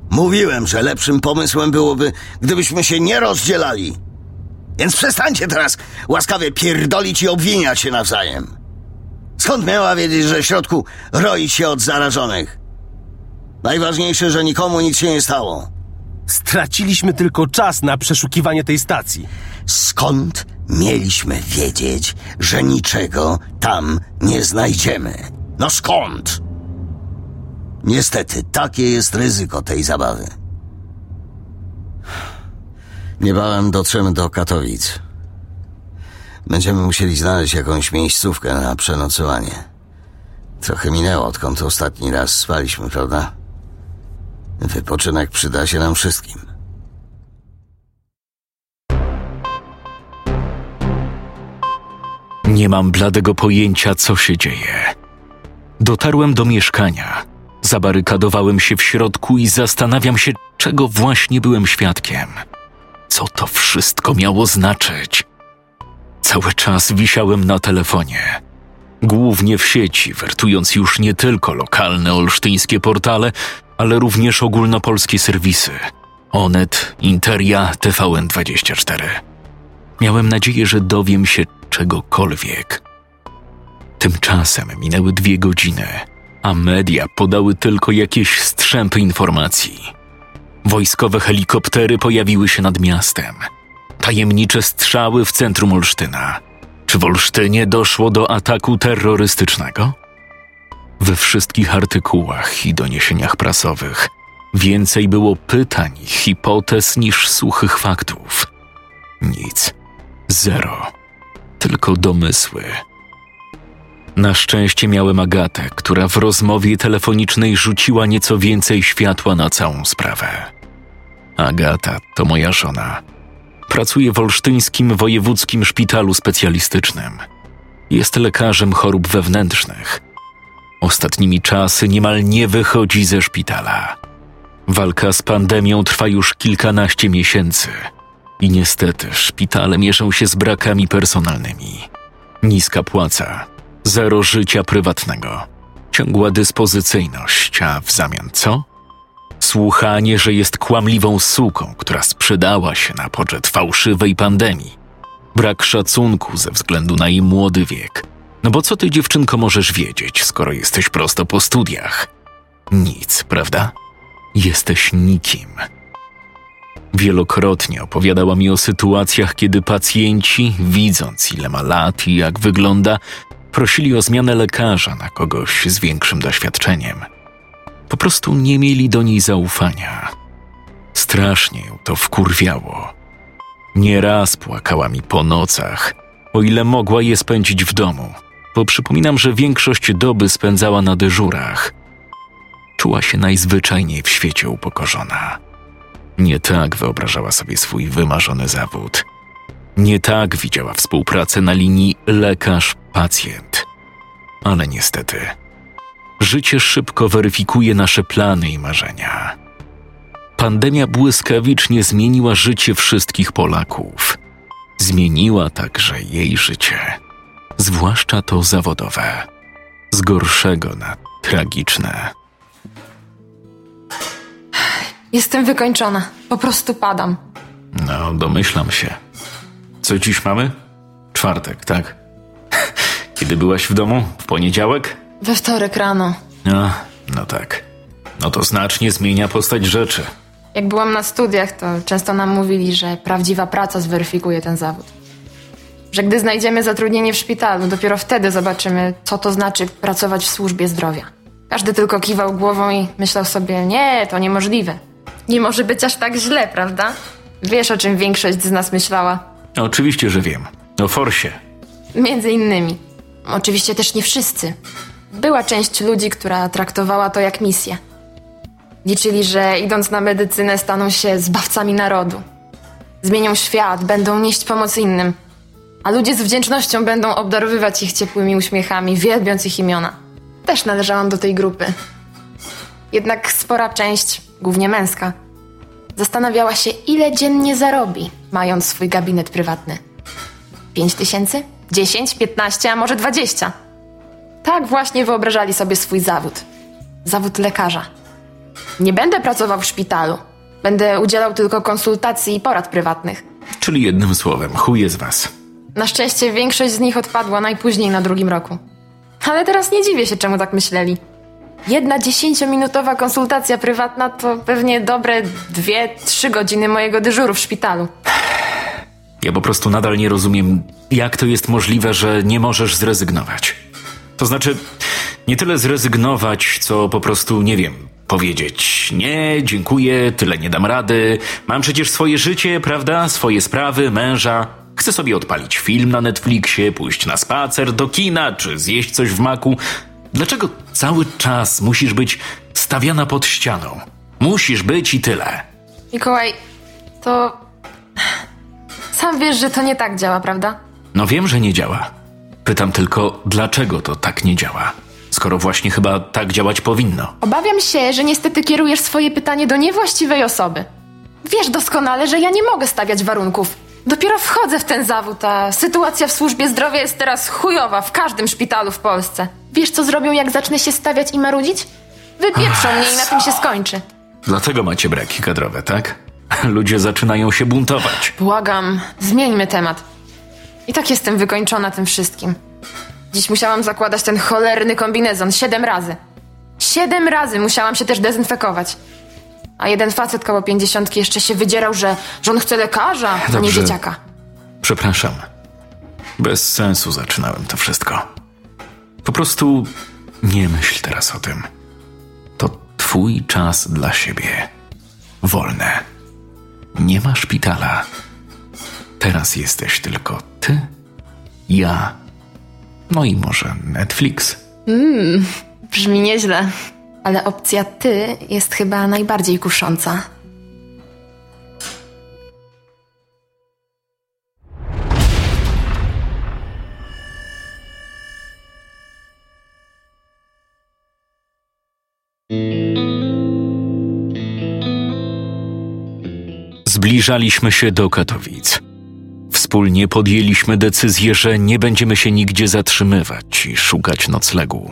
Mówiłem, że lepszym pomysłem byłoby, gdybyśmy się nie rozdzielali. Więc przestańcie teraz łaskawie pierdolić i obwiniać się nawzajem. Skąd miała wiedzieć, że w środku roi się od zarażonych? Najważniejsze, że nikomu nic się nie stało. Straciliśmy tylko czas na przeszukiwanie tej stacji. Skąd mieliśmy wiedzieć, że niczego tam nie znajdziemy? No skąd? Niestety, takie jest ryzyko tej zabawy. Niebawem dotrzemy do Katowic. Będziemy musieli znaleźć jakąś miejscówkę na przenocowanie. Trochę minęło, odkąd ostatni raz spaliśmy, prawda? Wypoczynek przyda się nam wszystkim. Nie mam bladego pojęcia, co się dzieje. Dotarłem do mieszkania. Zabarykadowałem się w środku i zastanawiam się, czego właśnie byłem świadkiem. Co to wszystko miało znaczyć? Cały czas wisiałem na telefonie. Głównie w sieci, wertując już nie tylko lokalne olsztyńskie portale, ale również ogólnopolskie serwisy. Onet, Interia, TVN24. Miałem nadzieję, że dowiem się czegokolwiek. Tymczasem minęły dwie godziny, a media podały tylko jakieś strzępy informacji. Wojskowe helikoptery pojawiły się nad miastem. Tajemnicze strzały w centrum Olsztyna. Czy w Olsztynie doszło do ataku terrorystycznego? We wszystkich artykułach i doniesieniach prasowych więcej było pytań hipotez niż suchych faktów. Nic. Zero. Tylko domysły. Na szczęście miałem Agatę, która w rozmowie telefonicznej rzuciła nieco więcej światła na całą sprawę. Agata to moja żona. Pracuje w Olsztyńskim Wojewódzkim Szpitalu Specjalistycznym. Jest lekarzem chorób wewnętrznych. Ostatnimi czasy niemal nie wychodzi ze szpitala. Walka z pandemią trwa już kilkanaście miesięcy i niestety szpitale mieszą się z brakami personalnymi. Niska płaca, zero życia prywatnego, ciągła dyspozycyjność, a w zamian co? Słuchanie, że jest kłamliwą suką, która sprzedała się na poczet fałszywej pandemii. Brak szacunku ze względu na jej młody wiek. No bo co ty, dziewczynko, możesz wiedzieć, skoro jesteś prosto po studiach? Nic, prawda? Jesteś nikim. Wielokrotnie opowiadała mi o sytuacjach, kiedy pacjenci, widząc ile ma lat i jak wygląda, prosili o zmianę lekarza na kogoś z większym doświadczeniem. Po prostu nie mieli do niej zaufania. Strasznie ją to wkurwiało. Nieraz płakała mi po nocach, o ile mogła je spędzić w domu, bo przypominam, że większość doby spędzała na dyżurach. Czuła się najzwyczajniej w świecie upokorzona. Nie tak wyobrażała sobie swój wymarzony zawód. Nie tak widziała współpracę na linii lekarz-pacjent. Ale niestety, życie szybko weryfikuje nasze plany i marzenia. Pandemia błyskawicznie zmieniła życie wszystkich Polaków. Zmieniła także jej życie, zwłaszcza to zawodowe, z gorszego na tragiczne. Jestem wykończona. Po prostu padam. No, domyślam się. Co dziś mamy? Czwartek, tak? [laughs] Kiedy byłaś w domu? W poniedziałek? We wtorek rano. No, no tak. No to znacznie zmienia postać rzeczy. Jak byłam na studiach, to często nam mówili, że prawdziwa praca zweryfikuje ten zawód. Że gdy znajdziemy zatrudnienie w szpitalu, dopiero wtedy zobaczymy, co to znaczy pracować w służbie zdrowia. Każdy tylko kiwał głową i myślał sobie, nie, to niemożliwe. Nie może być aż tak źle, prawda? Wiesz, o czym większość z nas myślała. Oczywiście, że wiem. O Forsie. Między innymi. Oczywiście też nie wszyscy. Była część ludzi, która traktowała to jak misję. Liczyli, że idąc na medycynę staną się zbawcami narodu. Zmienią świat, będą nieść pomoc innym. A ludzie z wdzięcznością będą obdarowywać ich ciepłymi uśmiechami, wielbiąc ich imiona. Też należałam do tej grupy. Jednak spora część, głównie męska, zastanawiała się, ile dziennie zarobi, mając swój gabinet prywatny. Pięć tysięcy? Dziesięć? Piętnaście? A może dwadzieścia? Tak właśnie wyobrażali sobie swój zawód. Zawód lekarza. Nie będę pracował w szpitalu. Będę udzielał tylko konsultacji i porad prywatnych. Czyli jednym słowem, chuj z was. Na szczęście większość z nich odpadła najpóźniej na drugim roku. Ale teraz nie dziwię się, czemu tak myśleli. Jedna dziesięciominutowa konsultacja prywatna to pewnie dobre dwie, trzy godziny mojego dyżuru w szpitalu. Ja po prostu nadal nie rozumiem, jak to jest możliwe, że nie możesz zrezygnować. To znaczy, nie tyle zrezygnować, co po prostu, nie wiem, powiedzieć nie, dziękuję, tyle nie dam rady. Mam przecież swoje życie, prawda? Swoje sprawy, męża. Chcę sobie odpalić film na Netflixie, pójść na spacer, do kina, czy zjeść coś w maku. Dlaczego cały czas musisz być stawiana pod ścianą? Musisz być i tyle. Mikołaj, to. Sam wiesz, że to nie tak działa, prawda? No wiem, że nie działa. Pytam tylko, dlaczego to tak nie działa? Skoro właśnie chyba tak działać powinno. Obawiam się, że niestety kierujesz swoje pytanie do niewłaściwej osoby. Wiesz doskonale, że ja nie mogę stawiać warunków. Dopiero wchodzę w ten zawód, a sytuacja w służbie zdrowia jest teraz chujowa w każdym szpitalu w Polsce. Wiesz, co zrobią, jak zacznę się stawiać i marudzić? Wypieprzą mnie i na tym się skończy. Dlatego macie braki kadrowe, tak? Ludzie zaczynają się buntować. Błagam, zmieńmy temat. I tak jestem wykończona tym wszystkim. Dziś musiałam zakładać ten cholerny kombinezon siedem razy. Siedem razy musiałam się też dezynfekować. A jeden facet koło pięćdziesiątki jeszcze się wydzierał, że, że on chce lekarza, a nie dzieciaka. Przepraszam. Bez sensu zaczynałem to wszystko. Po prostu nie myśl teraz o tym. To twój czas dla siebie. Wolne. Nie ma szpitala. Teraz jesteś tylko ty, ja, no i może Netflix. Brzmi nieźle. Ale opcja ty jest chyba najbardziej kusząca. Zbliżaliśmy się do Katowic. Wspólnie podjęliśmy decyzję, że nie będziemy się nigdzie zatrzymywać i szukać noclegu.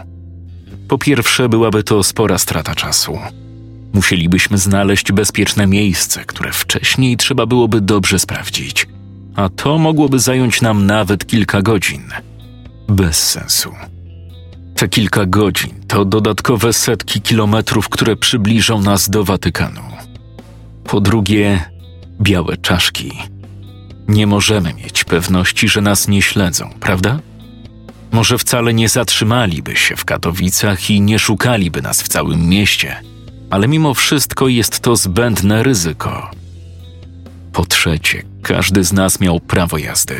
Po pierwsze, byłaby to spora strata czasu. Musielibyśmy znaleźć bezpieczne miejsce, które wcześniej trzeba byłoby dobrze sprawdzić, a to mogłoby zająć nam nawet kilka godzin. Bez sensu. Te kilka godzin to dodatkowe setki kilometrów, które przybliżą nas do Watykanu. Po drugie, białe czaszki. Nie możemy mieć pewności, że nas nie śledzą, prawda? Może wcale nie zatrzymaliby się w Katowicach i nie szukaliby nas w całym mieście, ale mimo wszystko jest to zbędne ryzyko. Po trzecie, każdy z nas miał prawo jazdy.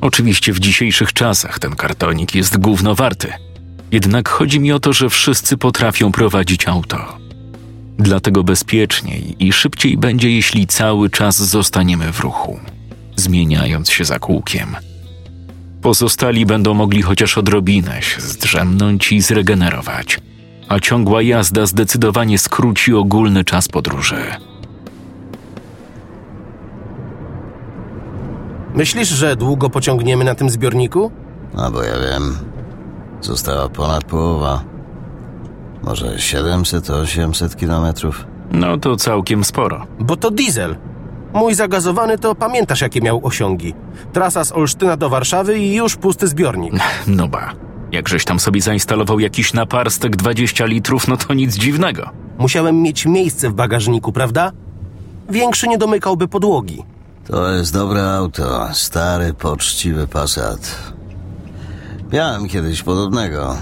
Oczywiście w dzisiejszych czasach ten kartonik jest gówno warty. Jednak chodzi mi o to, że wszyscy potrafią prowadzić auto. Dlatego bezpieczniej i szybciej będzie, jeśli cały czas zostaniemy w ruchu, zmieniając się za kółkiem. Pozostali będą mogli chociaż odrobinę się zdrzemnąć i zregenerować, a ciągła jazda zdecydowanie skróci ogólny czas podróży. Myślisz, że długo pociągniemy na tym zbiorniku? No bo ja wiem. Została ponad połowa. Może 700-800 kilometrów. No to całkiem sporo. Bo to diesel. Mój zagazowany to pamiętasz, jakie miał osiągi. Trasa z Olsztyna do Warszawy i już pusty zbiornik. [laughs] No ba, jakżeś tam sobie zainstalował jakiś naparstek 20 litrów, no to nic dziwnego. Musiałem mieć miejsce w bagażniku, prawda? Większy nie domykałby podłogi. To jest dobre auto. Stary, poczciwy Passat. Miałem kiedyś podobnego.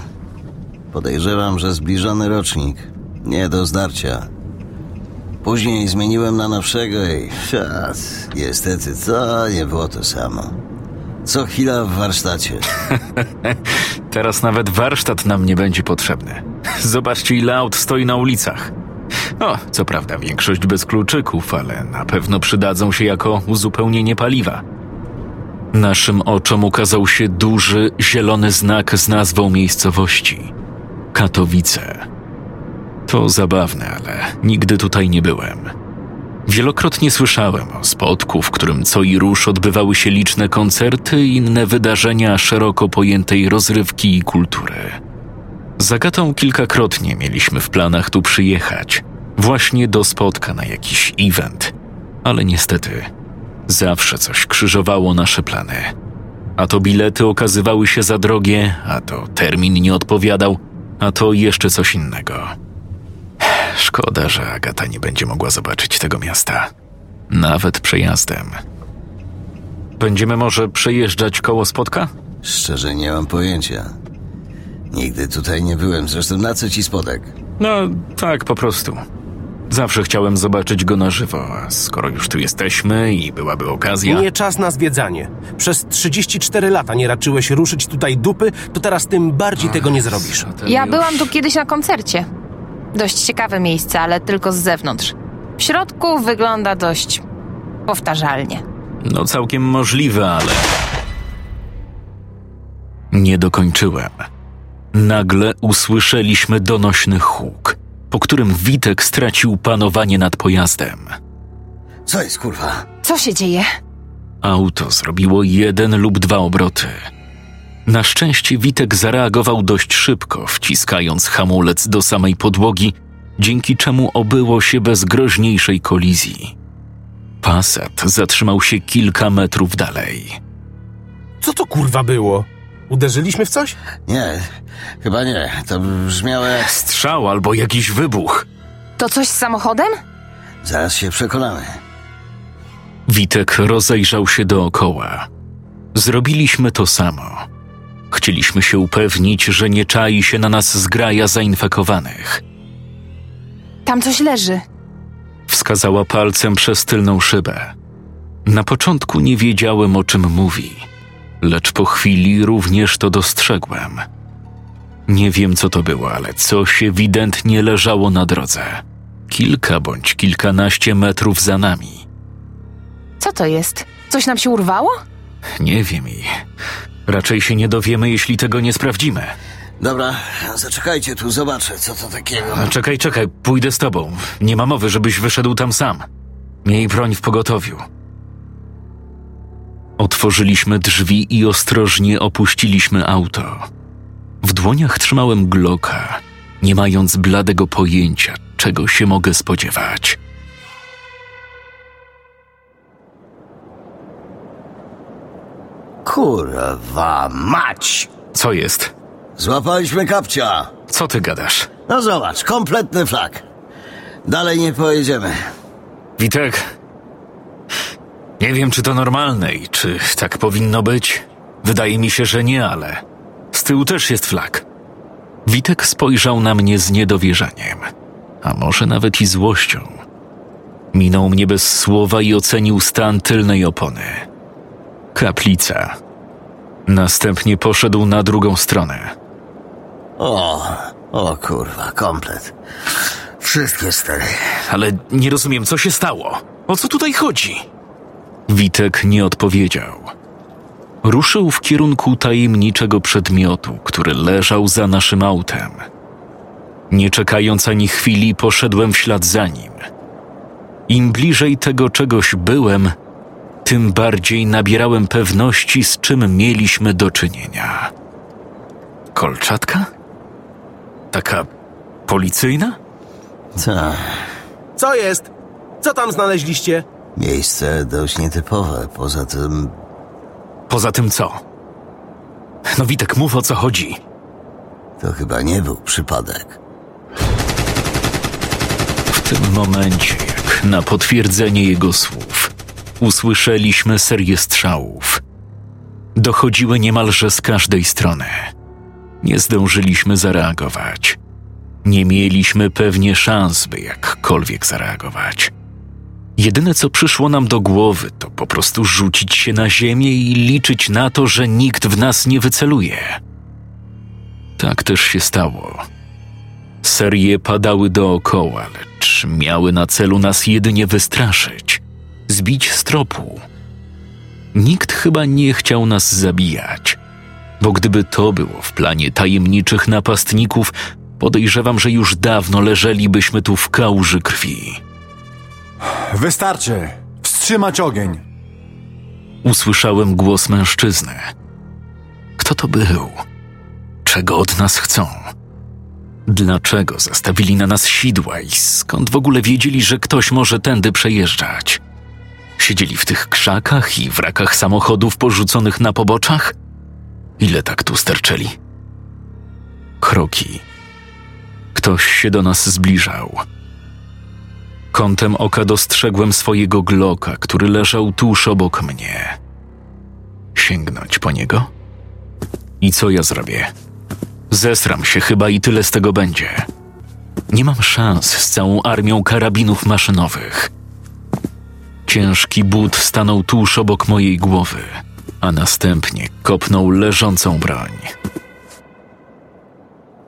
Podejrzewam, że zbliżony rocznik. Nie do zdarcia. Później zmieniłem na nowszego i... Fiat, niestety, to nie było to samo. Co chwila w warsztacie. [laughs] Teraz nawet warsztat nam nie będzie potrzebny. Zobaczcie, ile aut stoi na ulicach. O, co prawda większość bez kluczyków, ale na pewno przydadzą się jako uzupełnienie paliwa. Naszym oczom ukazał się duży, zielony znak z nazwą miejscowości Katowice. To zabawne, ale nigdy tutaj nie byłem. Wielokrotnie słyszałem o spotku, w którym co i rusz odbywały się liczne koncerty i inne wydarzenia szeroko pojętej rozrywki i kultury. Z Agatą kilkakrotnie mieliśmy w planach tu przyjechać, właśnie do spotka na jakiś event, ale niestety zawsze coś krzyżowało nasze plany. A to bilety okazywały się za drogie, a to termin nie odpowiadał, a to jeszcze coś innego. Szkoda, że Agata nie będzie mogła zobaczyć tego miasta. Nawet przejazdem. Będziemy może przejeżdżać koło spotka? Szczerze nie mam pojęcia. Nigdy tutaj nie byłem, zresztą na co ci spodek? No, tak po prostu. Zawsze chciałem zobaczyć go na żywo, a skoro już tu jesteśmy i byłaby okazja. Nie czas na zwiedzanie. Przez 34 lata nie raczyłeś ruszyć tutaj dupy, to teraz tym bardziej tego nie zrobisz. Ja już- byłam tu kiedyś na koncercie. Dość ciekawe miejsce, ale tylko z zewnątrz. W środku wygląda dość powtarzalnie. No, całkiem możliwe, ale. Nie dokończyłem. Nagle usłyszeliśmy donośny huk, po którym Witek stracił panowanie nad pojazdem. Co jest kurwa? Co się dzieje? Auto zrobiło jeden lub dwa obroty. Na szczęście Witek zareagował dość szybko, wciskając hamulec do samej podłogi, dzięki czemu obyło się bez groźniejszej kolizji. Passat zatrzymał się kilka metrów dalej. Co to kurwa było? Uderzyliśmy w coś? Nie, chyba nie. To brzmiało jak... Strzał albo jakiś wybuch. To coś z samochodem? Zaraz się przekonamy. Witek rozejrzał się dookoła. Zrobiliśmy to samo. Chcieliśmy się upewnić, że nie czai się na nas zgraja zainfekowanych. Tam coś leży. Wskazała palcem przez tylną szybę. Na początku nie wiedziałem, o czym mówi, lecz po chwili również to dostrzegłem. Nie wiem, co to było, ale coś ewidentnie leżało na drodze. Kilka bądź kilkanaście metrów za nami. Co to jest? Coś nam się urwało? Nie wiem i raczej się nie dowiemy, jeśli tego nie sprawdzimy. Dobra, zaczekajcie tu, zobaczę, co to takiego. A czekaj, czekaj, pójdę z tobą. Nie ma mowy, żebyś wyszedł tam sam. Miej broń w pogotowiu. Otworzyliśmy drzwi i ostrożnie opuściliśmy auto. W dłoniach trzymałem Glocka, nie mając bladego pojęcia, czego się mogę spodziewać. Kurwa mać! Co jest? Złapaliśmy kapcia! Co ty gadasz? No zobacz, kompletny flak. Dalej nie pojedziemy. Witek, nie wiem, czy to normalne i czy tak powinno być. Wydaje mi się, że nie, ale z tyłu też jest flag. Witek spojrzał na mnie z niedowierzaniem, a może nawet i złością. Minął mnie bez słowa i ocenił stan tylnej opony. Kaplica. Następnie poszedł na drugą stronę. O, o kurwa, komplet. Wszystkie stary. Ale nie rozumiem, co się stało. O co tutaj chodzi? Witek nie odpowiedział. Ruszył w kierunku tajemniczego przedmiotu, który leżał za naszym autem. Nie czekając ani chwili, poszedłem w ślad za nim. Im bliżej tego czegoś byłem, tym bardziej nabierałem pewności, z czym mieliśmy do czynienia. Kolczatka? Taka policyjna? Ta, Co jest? Co tam znaleźliście? miejsce dość nietypowe. Poza tym Poza tym co? No Witek, mów o co chodzi. to chyba nie był przypadek. W tym momencie, jak na potwierdzenie jego słów, usłyszeliśmy serię strzałów. Dochodziły niemalże z każdej strony. Nie zdążyliśmy zareagować. Nie mieliśmy pewnie szans, by jakkolwiek zareagować. Jedyne, co przyszło nam do głowy, to po prostu rzucić się na ziemię i liczyć na to, że nikt w nas nie wyceluje. Tak też się stało. Serie padały dookoła, lecz miały na celu nas jedynie wystraszyć, zbić z tropu. Nikt chyba nie chciał nas zabijać, bo gdyby to było w planie tajemniczych napastników, podejrzewam, że już dawno leżelibyśmy tu w kałuży krwi. Wystarczy! Wstrzymać ogień! Usłyszałem głos mężczyzny. Kto to był? Czego od nas chcą? Dlaczego zastawili na nas sidła i skąd w ogóle wiedzieli, że ktoś może tędy przejeżdżać? Siedzieli w tych krzakach i wrakach samochodów porzuconych na poboczach? Ile tak tu sterczeli? Kroki. Ktoś się do nas zbliżał. Kątem oka dostrzegłem swojego gloka, który leżał tuż obok mnie. Sięgnąć po niego? I co ja zrobię? Zesram się chyba i tyle z tego będzie. Nie mam szans z całą armią karabinów maszynowych. Ciężki but stanął tuż obok mojej głowy, a następnie kopnął leżącą broń.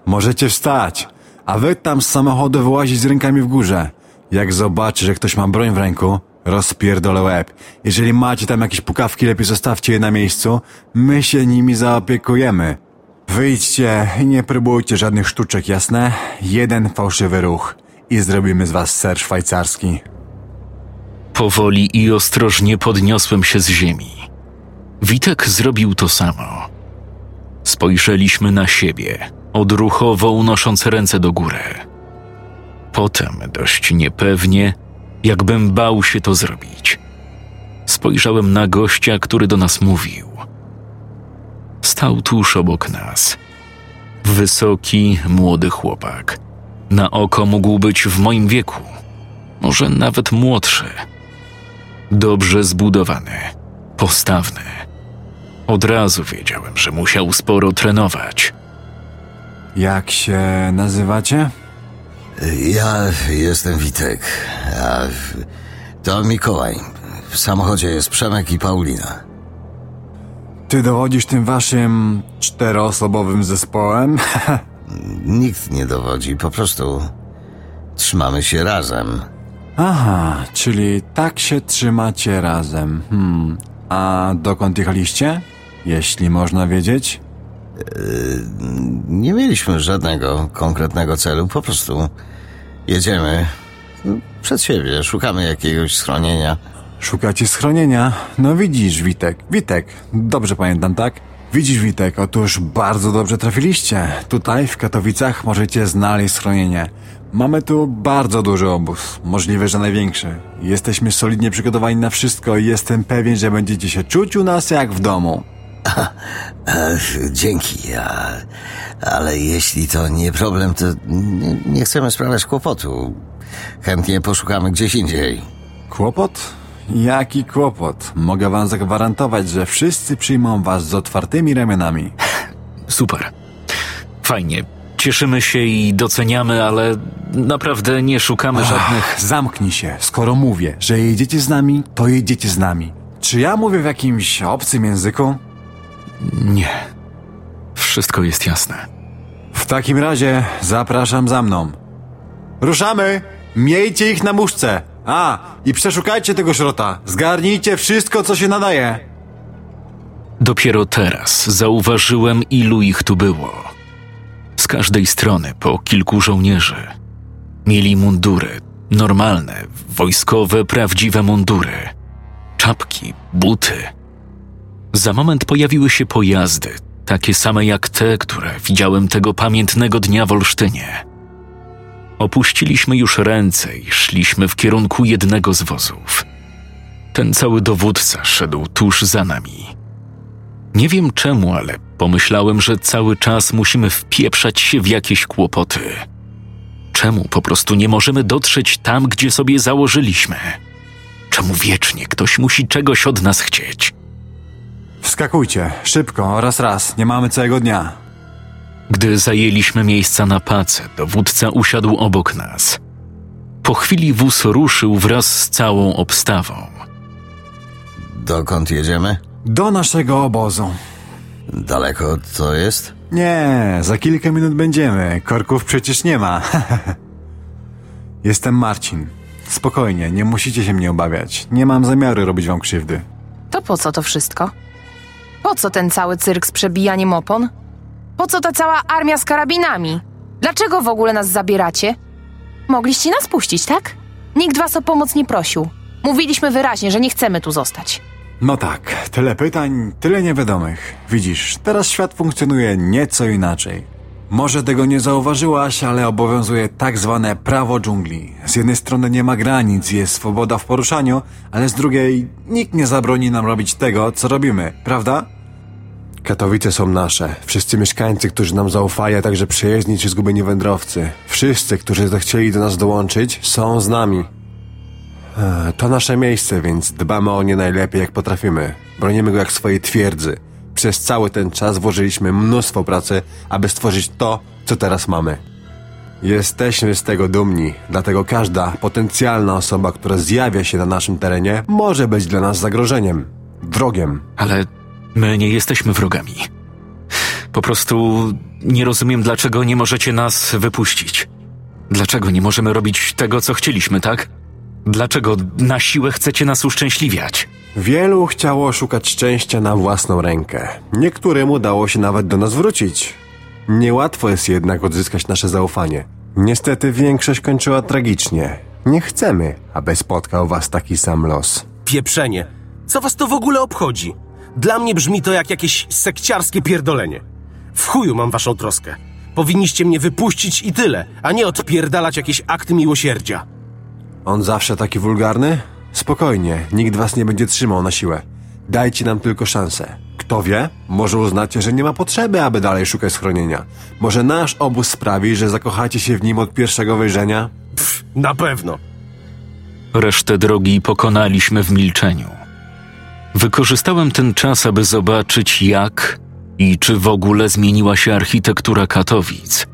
Możecie wstać, a wy tam z samochodu wyłazić z rękami w górze. Jak zobaczy, że ktoś ma broń w ręku, rozpierdolę łeb. Jeżeli macie tam jakieś pukawki, lepiej zostawcie je na miejscu. My się nimi zaopiekujemy. Wyjdźcie i nie próbujcie żadnych sztuczek, jasne? Jeden fałszywy ruch i zrobimy z was ser szwajcarski. Powoli i ostrożnie podniosłem się z ziemi. Witek zrobił to samo. Spojrzeliśmy na siebie, odruchowo unosząc ręce do góry. Potem dość niepewnie, jakbym bał się to zrobić. Spojrzałem na gościa, który do nas mówił. Stał tuż obok nas. Wysoki, młody chłopak. Na oko mógł być w moim wieku, może nawet młodszy. Dobrze zbudowany, postawny. Od razu wiedziałem, że musiał sporo trenować. Jak się nazywacie? Ja jestem Witek, a to Mikołaj. W samochodzie jest Przemek i Paulina. Ty dowodzisz tym waszym czteroosobowym zespołem? [laughs] Nikt nie dowodzi, po prostu trzymamy się razem. Aha, czyli tak się trzymacie razem. Hmm. A dokąd jechaliście? Jeśli można wiedzieć. Nie mieliśmy żadnego konkretnego celu, po prostu jedziemy przed siebie, szukamy jakiegoś schronienia. Szukacie schronienia? No widzisz, Witek. Witek, dobrze pamiętam, tak? Widzisz, Witek, otóż bardzo dobrze trafiliście. Tutaj w Katowicach możecie znaleźć schronienie. Mamy tu bardzo duży obóz, możliwe, że największy. Jesteśmy solidnie przygotowani na wszystko i jestem pewien, że będziecie się czuć u nas jak w domu. [laughs] E, Dzięki, a, ale jeśli to nie problem, to nie, nie chcemy sprawiać kłopotu. Chętnie poszukamy gdzieś indziej. Kłopot? Jaki kłopot? Mogę wam zagwarantować, że wszyscy przyjmą was z otwartymi ramionami. [laughs] Super. Fajnie. Cieszymy się i doceniamy, ale naprawdę nie szukamy żadnych. Zamknij się, skoro mówię, że jedziecie z nami, to jedziecie z nami. Czy ja mówię w jakimś obcym języku? Nie. Wszystko jest jasne. W takim razie zapraszam za mną. Ruszamy! Miejcie ich na muszce! A, i przeszukajcie tego szrota. Zgarnijcie wszystko, co się nadaje. Dopiero teraz zauważyłem, ilu ich tu było. Każdej strony po kilku żołnierzy. Mieli mundury, normalne, wojskowe, prawdziwe mundury. Czapki, buty. Za moment pojawiły się pojazdy, takie same jak te, które widziałem tego pamiętnego dnia w Olsztynie. Opuściliśmy już ręce i szliśmy w kierunku jednego z wozów. Ten cały dowódca szedł tuż za nami. Nie wiem czemu, ale pomyślałem, że cały czas musimy wpieprzać się w jakieś kłopoty. Czemu po prostu nie możemy dotrzeć tam, gdzie sobie założyliśmy? Czemu wiecznie ktoś musi czegoś od nas chcieć? Wskakujcie, szybko, raz, raz, nie mamy całego dnia. Gdy zajęliśmy miejsca na pace, dowódca usiadł obok nas. Po chwili wóz ruszył wraz z całą obstawą. Dokąd jedziemy? Do naszego obozu. Daleko to jest? Nie, za kilka minut będziemy. Korków przecież nie ma. [laughs] Jestem Marcin. Spokojnie, nie musicie się mnie obawiać. Nie mam zamiaru robić wam krzywdy. To po co to wszystko? Po co ten cały cyrk z przebijaniem opon? Po co ta cała armia z karabinami? Dlaczego w ogóle nas zabieracie? Mogliście nas puścić, tak? Nikt was o pomoc nie prosił. Mówiliśmy wyraźnie, że nie chcemy tu zostać. No tak, tyle pytań, tyle niewiadomych. Widzisz, teraz świat funkcjonuje nieco inaczej. Może tego nie zauważyłaś, ale obowiązuje tak zwane prawo dżungli. Z jednej strony nie ma granic, jest swoboda w poruszaniu, ale z drugiej nikt nie zabroni nam robić tego, co robimy, prawda? Katowice są nasze. Wszyscy mieszkańcy, którzy nam zaufali, a także przyjezdni czy zgubieni wędrowcy. Wszyscy, którzy zechcieli do nas dołączyć, są z nami. To nasze miejsce, więc dbamy o nie najlepiej jak potrafimy. Bronimy go jak swojej twierdzy. Przez cały ten czas włożyliśmy mnóstwo pracy, aby stworzyć to, co teraz mamy. Jesteśmy z tego dumni, dlatego każda potencjalna osoba, która zjawia się na naszym terenie, może być dla nas zagrożeniem, wrogiem. Ale my nie jesteśmy wrogami. Po prostu nie rozumiem, dlaczego nie możecie nas wypuścić. Dlaczego nie możemy robić tego, co chcieliśmy, tak? Dlaczego na siłę chcecie nas uszczęśliwiać? Wielu chciało szukać szczęścia na własną rękę. Niektórym udało się nawet do nas wrócić. Niełatwo jest jednak odzyskać nasze zaufanie. Niestety większość kończyła tragicznie. Nie chcemy, aby spotkał was taki sam los. Pieprzenie. Co was to w ogóle obchodzi? Dla mnie brzmi to jak jakieś sekciarskie pierdolenie. W chuju mam waszą troskę. Powinniście mnie wypuścić i tyle, a nie odpierdalać jakieś akty miłosierdzia. On zawsze taki wulgarny? Spokojnie, nikt was nie będzie trzymał na siłę. Dajcie nam tylko szansę. Kto wie, może uznacie, że nie ma potrzeby, aby dalej szukać schronienia. Może nasz obóz sprawi, że zakochacie się w nim od pierwszego wejrzenia? Pff, na pewno. Resztę drogi pokonaliśmy w milczeniu. Wykorzystałem ten czas, aby zobaczyć, jak i czy w ogóle zmieniła się architektura Katowic.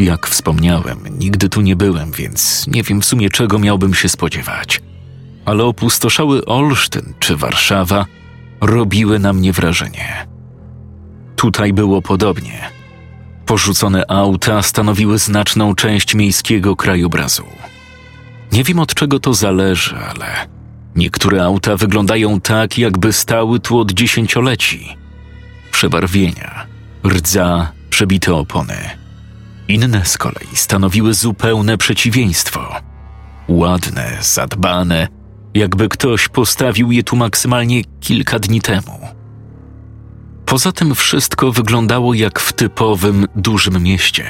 Jak wspomniałem, nigdy tu nie byłem, więc nie wiem w sumie czego miałbym się spodziewać. Ale opustoszały Olsztyn czy Warszawa robiły na mnie wrażenie. Tutaj było podobnie. Porzucone auta stanowiły znaczną część miejskiego krajobrazu. Nie wiem od czego to zależy, ale niektóre auta wyglądają tak, jakby stały tu od dziesięcioleci. Przebarwienia, rdza, przebite opony. Inne z kolei stanowiły zupełne przeciwieństwo. Ładne, zadbane, jakby ktoś postawił je tu maksymalnie kilka dni temu. Poza tym wszystko wyglądało jak w typowym dużym mieście.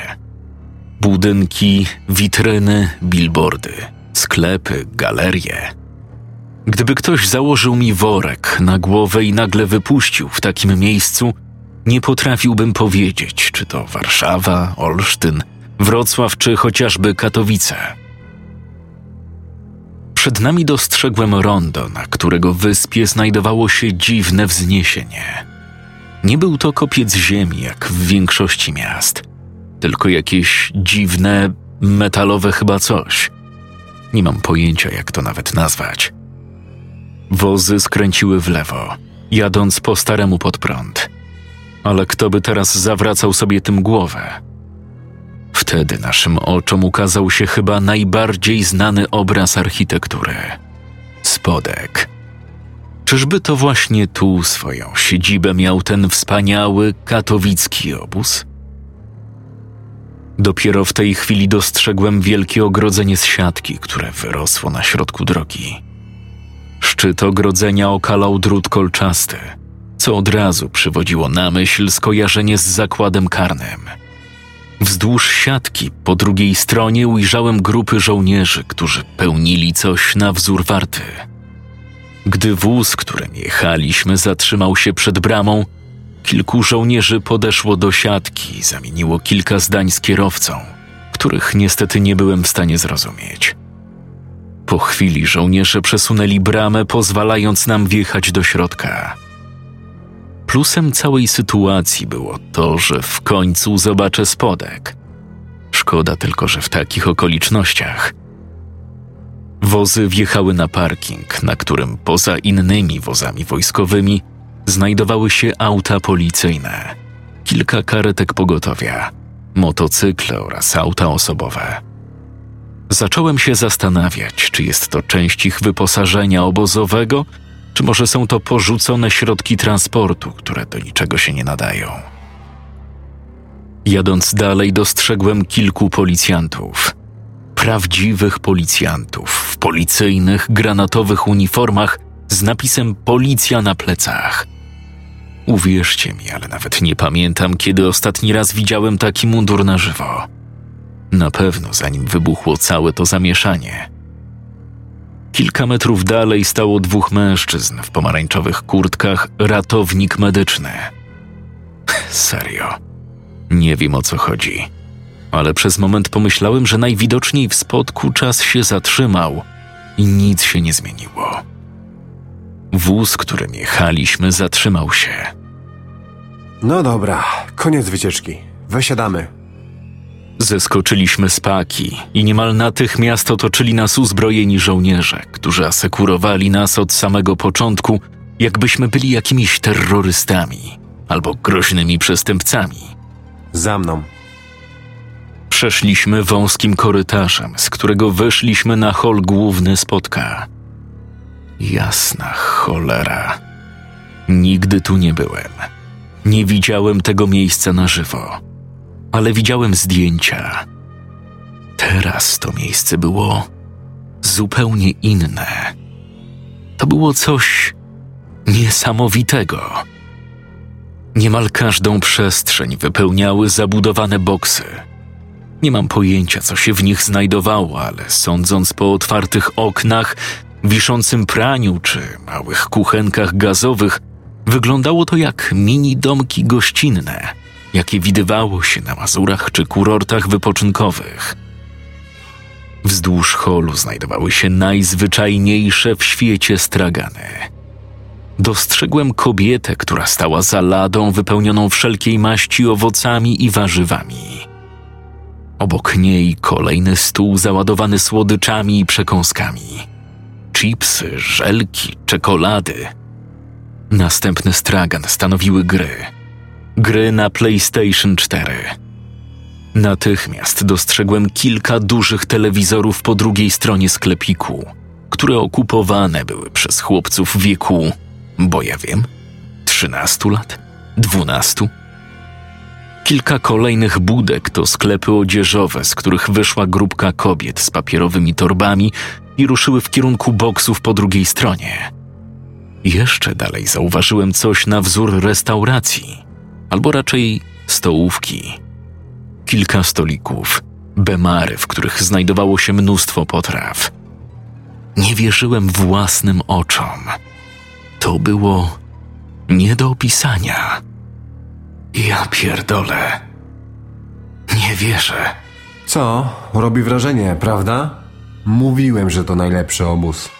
Budynki, witryny, billboardy, sklepy, galerie. Gdyby ktoś założył mi worek na głowę i nagle wypuścił w takim miejscu, nie potrafiłbym powiedzieć, czy to Warszawa, Olsztyn, Wrocław czy chociażby Katowice. Przed nami dostrzegłem rondo, na którego wyspie znajdowało się dziwne wzniesienie. Nie był to kopiec ziemi, jak w większości miast, tylko jakieś dziwne, metalowe chyba coś. Nie mam pojęcia, jak to nawet nazwać. Wozy skręciły w lewo, jadąc po staremu pod prąd. Ale kto by teraz zawracał sobie tym głowę? Wtedy naszym oczom ukazał się chyba najbardziej znany obraz architektury spodek. Czyżby to właśnie tu swoją siedzibę miał ten wspaniały katowicki obóz? Dopiero w tej chwili dostrzegłem wielkie ogrodzenie z siatki, które wyrosło na środku drogi. Szczyt ogrodzenia okalał drut kolczasty, co od razu przywodziło na myśl skojarzenie z zakładem karnym. Wzdłuż siatki po drugiej stronie ujrzałem grupy żołnierzy, którzy pełnili coś na wzór warty. Gdy wóz, którym jechaliśmy, zatrzymał się przed bramą, kilku żołnierzy podeszło do siatki i zamieniło kilka zdań z kierowcą, których niestety nie byłem w stanie zrozumieć. Po chwili żołnierze przesunęli bramę, pozwalając nam wjechać do środka. Plusem całej sytuacji było to, że w końcu zobaczę spodek. Szkoda tylko, że w takich okolicznościach. Wozy wjechały na parking, na którym poza innymi wozami wojskowymi znajdowały się auta policyjne, kilka karetek pogotowia, motocykle oraz auta osobowe. Zacząłem się zastanawiać, czy jest to część ich wyposażenia obozowego, czy może są to porzucone środki transportu, które do niczego się nie nadają. Jadąc dalej, dostrzegłem kilku policjantów. Prawdziwych policjantów w policyjnych, granatowych uniformach z napisem Policja na plecach. Uwierzcie mi, ale nawet nie pamiętam, kiedy ostatni raz widziałem taki mundur na żywo. Na pewno zanim wybuchło całe to zamieszanie. Kilka metrów dalej stało dwóch mężczyzn w pomarańczowych kurtkach, ratownik medyczny. [laughs] Serio. Nie wiem o co chodzi. Ale przez moment pomyślałem, że najwidoczniej w spotku czas się zatrzymał i nic się nie zmieniło. Wóz, którym jechaliśmy, zatrzymał się. No dobra, koniec wycieczki. Wysiadamy. Zeskoczyliśmy z paki i niemal natychmiast otoczyli nas uzbrojeni żołnierze, którzy asekurowali nas od samego początku, jakbyśmy byli jakimiś terrorystami albo groźnymi przestępcami. Za mną. Przeszliśmy wąskim korytarzem, z którego weszliśmy na hol główny spotka. Jasna cholera. Nigdy tu nie byłem. Nie widziałem tego miejsca na żywo, ale widziałem zdjęcia. Teraz to miejsce było zupełnie inne. To było coś niesamowitego. Niemal każdą przestrzeń wypełniały zabudowane boksy. Nie mam pojęcia, co się w nich znajdowało, ale sądząc po otwartych oknach, wiszącym praniu czy małych kuchenkach gazowych, wyglądało to jak mini domki gościnne, jakie widywało się na Mazurach czy kurortach wypoczynkowych. Wzdłuż holu znajdowały się najzwyczajniejsze w świecie stragany. Dostrzegłem kobietę, która stała za ladą wypełnioną wszelkiej maści owocami i warzywami. Obok niej kolejny stół załadowany słodyczami i przekąskami. Chipsy, żelki, czekolady. Następny stragan stanowiły gry. Gry na PlayStation 4. Natychmiast dostrzegłem kilka dużych telewizorów po drugiej stronie sklepiku, które okupowane były przez chłopców wieku, bo ja wiem, 13 lat, 12. Kilka kolejnych budek to sklepy odzieżowe, z których wyszła grupka kobiet z papierowymi torbami i ruszyły w kierunku boksów po drugiej stronie. Jeszcze dalej zauważyłem coś na wzór restauracji, albo raczej stołówki. Kilka stolików, bemary, w których znajdowało się mnóstwo potraw. Nie wierzyłem własnym oczom. To było nie do opisania. Ja pierdolę. Nie wierzę. Co? Robi wrażenie, prawda? Mówiłem, że to najlepszy obóz.